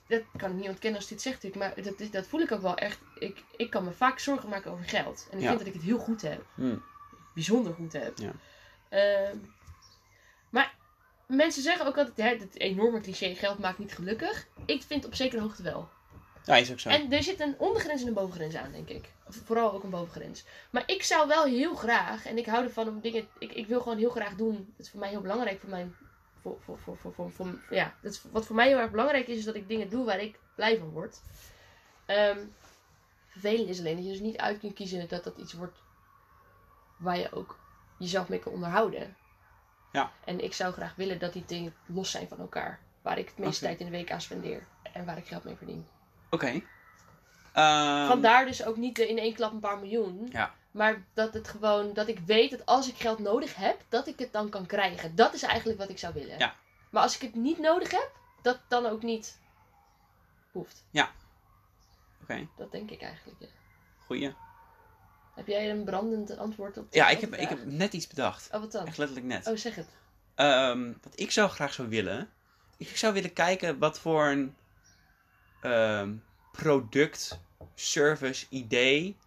dat kan ik niet ontkennen als dit zegt maar dat, dat voel ik ook wel echt. Ik, ik kan me vaak zorgen maken over geld. En ik Ja. vind dat ik het heel goed heb. Hmm. Bijzonder goed heb. Ja. Ehm, maar mensen zeggen ook altijd, hè, het enorme cliché, geld maakt niet gelukkig. Ik vind op zekere hoogte wel. Ja, is ook zo. En er zit een ondergrens en een bovengrens aan, denk ik. Vooral ook een bovengrens. Maar ik zou wel heel graag, en ik hou ervan om dingen. Ik, ik wil gewoon heel graag doen. Dat is voor mij heel belangrijk voor mijn. Voor, voor, voor, voor, voor, voor- ja, dat is, wat voor mij heel erg belangrijk is, is dat ik dingen doe waar ik blij van word. Ehm vervelend is alleen dat je dus niet uit kunt kiezen dat dat iets wordt waar je ook jezelf mee kan onderhouden. Ja. En ik zou graag willen dat die dingen los zijn van elkaar. Waar ik het meeste tijd in de week aan spendeer. En waar ik geld mee verdien. Oké. Ehm, Vandaar dus ook niet de in één klap een paar miljoen. Ja. Maar dat het gewoon, dat ik weet dat als ik geld nodig heb, dat ik het dan kan krijgen. Dat is eigenlijk wat ik zou willen. Ja. Maar als ik het niet nodig heb, dat dan ook niet hoeft. Oké, Dat denk ik eigenlijk. Ja. goeie. Heb jij een brandend antwoord op? Ja, ik heb, ik heb net iets bedacht. Oh, wat dan? Echt letterlijk net. Oh, zeg het. Ehm, wat ik zou graag zou willen. Ik zou willen kijken wat voor een ehm, product, service, idee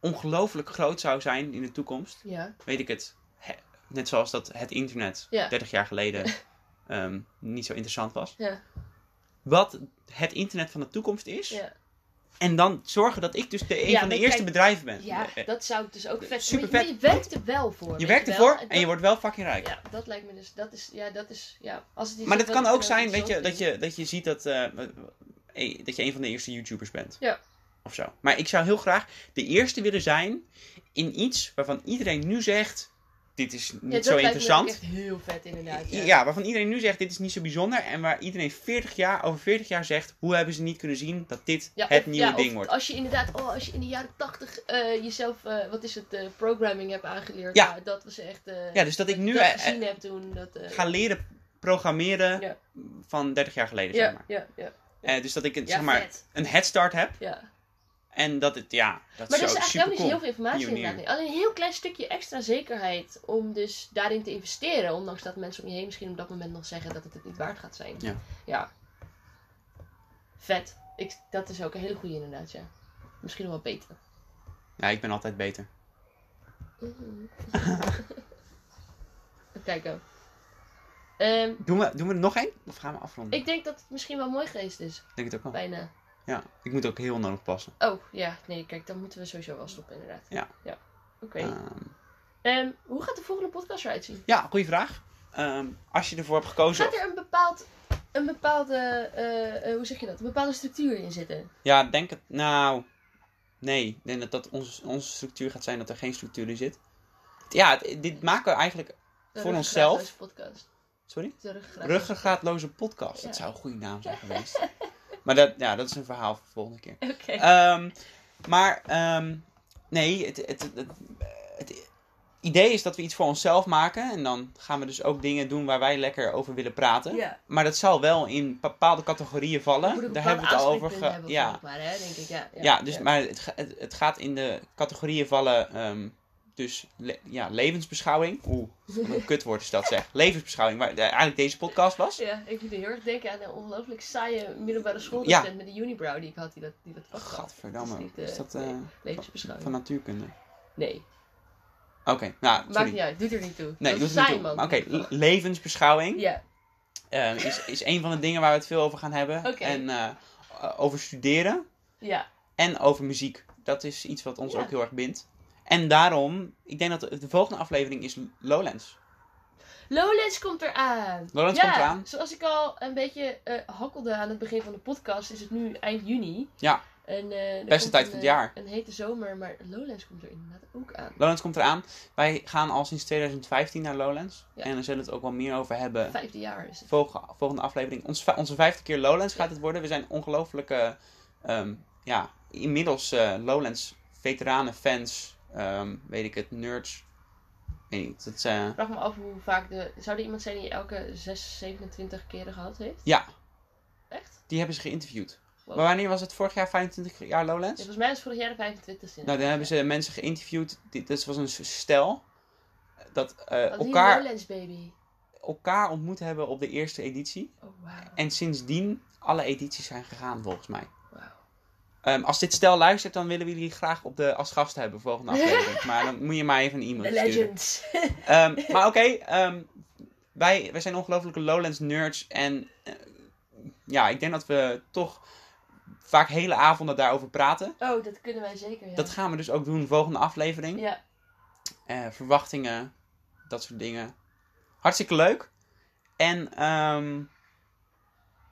ongelooflijk groot zou zijn in de toekomst. Ja. Weet ik het. He- net zoals dat het internet Ja. 30 jaar geleden ehm, niet zo interessant was. Ja. Wat het internet van de toekomst is, Ja. En dan zorgen dat ik dus de, een van de eerste kijk, bedrijven ben. Ja, Eh, dat zou ik dus ook vet Super maar je- vet. Je werkt er wel voor. je werkt ervoor en dat- je wordt wel fucking rijk. Ja, dat lijkt me dus. Dat is, ja, dat is, ja. Als het Maar dat kan ook zijn, weet je, dat je, dat je ziet dat, eh, dat je een van de eerste YouTubers bent. Ja. Of zo. Maar ik zou heel graag de eerste willen zijn in iets waarvan iedereen nu zegt, dit is niet Ja, zo interessant. echt heel vet inderdaad. Ja. Ja. waarvan iedereen nu zegt, dit is niet zo bijzonder. En waar iedereen 40 jaar, over 40 jaar zegt, hoe hebben ze niet kunnen zien dat dit Ja, het of- nieuwe ding wordt. Als je inderdaad, oh, als je in de jaren tachtig eh, jezelf, eh, wat is het, eh, programming hebt aangeleerd. Ja. dat was echt. Ja, dus dat ik nu dat gezien heb toen. Dat, ga leren programmeren van 30 jaar geleden, zeg maar. ja, ja. Eh, dus dat ik een, Ja, zeg maar, vet. een headstart heb. Ja. En dat het, ja, dat Maar is er is eigenlijk helemaal niet heel veel informatie Pionier. inderdaad. Alleen een heel klein stukje extra zekerheid om dus daarin te investeren. Ondanks dat mensen om je heen misschien op dat moment nog zeggen dat het het niet waard gaat zijn. Ja. Ja. Vet. Ik, dat is ook een hele goede inderdaad, ja. Misschien nog wel beter. Ja, ik ben altijd beter. Even kijken. Ehm, Doen we, doen we er nog één? Of gaan we afronden? ik denk dat het misschien wel mooi geweest is. denk het ook wel. Bijna. Ja, ik moet ook heel nodig passen. Oh, ja. Nee, kijk, dan moeten we sowieso wel stoppen inderdaad. Ja. Ja. Oké. Ehm, Ehm, hoe gaat de volgende podcast eruit zien? ja, goede vraag. Als je ervoor hebt gekozen... Gaat er een bepaald, een bepaalde, eh, eh, hoe zeg je dat? Een bepaalde structuur in zitten? Ja, denk het... Nou... Nee, ik denk dat, dat onze, onze structuur gaat zijn dat er geen structuur in zit. Ja, dit maken we eigenlijk... Voor onszelf? podcast. Sorry? De ruggengraatloze- Ruggengraatloze podcast. Dat zou een goede naam zijn geweest. maar dat, ja, dat is een verhaal voor de volgende keer. Oké. Ehm, maar ehm, nee, het, het, het, het idee is dat we iets voor onszelf maken. En dan gaan we dus ook dingen doen waar wij lekker over willen praten. ja. Maar dat zal wel in bepaalde categorieën vallen. Daar hebben we het al over gehad. Ja. Maar, hè, denk ik. Ja, ja, Ja, dus, maar het, het gaat in de categorieën vallen. ehm, dus le- ja, levensbeschouwing. Oeh, een kutwoord is dat zeg. Levensbeschouwing, waar eh, eigenlijk deze podcast was. Ja, ik moet heel erg denken aan een ongelooflijk saaie middelbare Ja. schooldocent met de unibrow die ik had, die dat, die dat vak had. Gadverdamme. Dat is niet, eh, Is dat nee. eh, Levensbeschouwing. van natuurkunde? Nee, Oké, nou, maakt sorry. niet uit. Doet er niet toe. Nee, dat doet is er niet saai, toe. Oké, le- levensbeschouwing Ja, is, is een van de dingen waar we het veel over gaan hebben. Oké. En over studeren ja. en over muziek. Dat is iets wat ons Ja. ook heel erg bindt. En daarom, ik denk dat de, de volgende aflevering is Lowlands. Lowlands komt eraan. Lowlands ja, komt eraan. Zoals ik al een beetje eh, hakkelde aan het begin van de podcast, is het nu eind juni. Ja. En, er Beste tijd een, van het jaar. Een hete zomer, maar Lowlands komt er inderdaad ook aan. Lowlands komt eraan. Wij gaan al sinds 2015 naar Lowlands. Ja. En daar zullen we het ook wel meer over hebben. Vijfde jaar is het. Volgende, volgende aflevering. Ons, onze vijfde keer Lowlands gaat het worden. We zijn ongelooflijke, ehm, ja, inmiddels eh, Lowlands veteranen, fans, ehm, weet ik het, nerds. Weet niet. Dat, is, eh, Ik vraag me af hoe vaak de... Zou er iemand zijn die elke 6, 27 keren gehad heeft? ja, Echt? die hebben ze geïnterviewd. Wow. Maar wanneer was het? Vorig jaar 25 jaar Ja, Lowlands? volgens mij is het vorig jaar de 25 e Nou, dan hebben ze mensen geïnterviewd. Dit, dit was een stel. Dat eh, elkaar... Lowlands baby. elkaar ontmoet hebben op de eerste editie. Oh, wauw. En sindsdien alle edities zijn gegaan volgens mij. Ehm, als dit stel luistert, dan willen we jullie graag op de, als gast hebben volgende aflevering. maar dan moet je maar even een e-mail sturen. legends. Ehm, maar oké, ehm, wij, wij zijn ongelofelijke Lowlands nerds. En eh, ja, ik denk dat we toch vaak hele avonden daarover praten. Oh, dat kunnen wij zeker, ja. Dat gaan we dus ook doen volgende aflevering. Ja. Eh, verwachtingen, dat soort dingen. Hartstikke leuk. En ehm,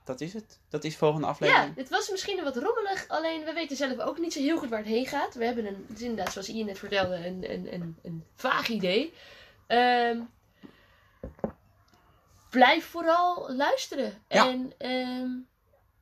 dat is het. Dat is volgende Ja, aflevering. het was misschien wat rommelig, alleen we weten zelf ook niet zo heel goed waar het heen gaat. We hebben een, het is inderdaad, zoals Ian net vertelde, een, een, een, een vaag idee. Ehm, blijf vooral luisteren. Ja. En ehm,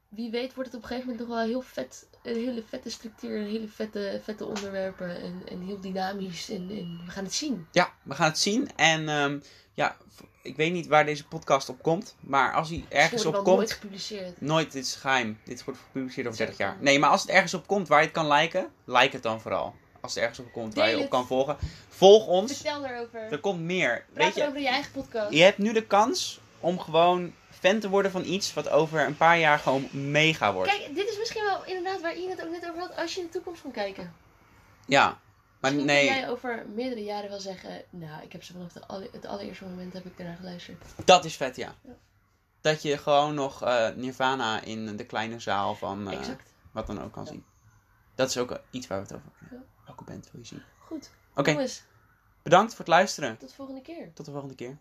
wie weet wordt het op een gegeven moment nog wel heel vet, een hele vette structuur, een hele vette, vette onderwerpen en, en heel dynamisch. En, en we gaan het zien. Ja, we gaan het zien. En ehm, ja, ik weet niet waar deze podcast op komt. Maar als hij ergens op komt. nooit gepubliceerd. Nooit, dit is geheim. Dit wordt gepubliceerd over 30 jaar. Nee, maar als het ergens op komt waar je het kan liken, like het dan vooral. Als het ergens op komt waar je op kan volgen. Volg ons. Vertel daarover. Er komt meer. Praat Weet je, over je eigen podcast. je hebt nu de kans om gewoon fan te worden van iets wat over een paar jaar gewoon mega wordt. Kijk, dit is misschien wel inderdaad waar Ian het ook net over had, als je in de toekomst kan kijken. Ja, maar Misschien nee, kun jij over meerdere jaren wel zeggen, nou, ik heb ze vanaf alle- het allereerste moment heb ik ernaar geluisterd. dat is vet, ja. Ja. Dat je gewoon nog eh, Nirvana in de kleine zaal van eh, wat dan ook kan Ja. zien. Dat is ook iets waar we het over hebben. Ja. Welke band wil je zien? Goed. Oké, Jongens, bedankt voor het luisteren. tot de volgende keer. Tot de volgende keer.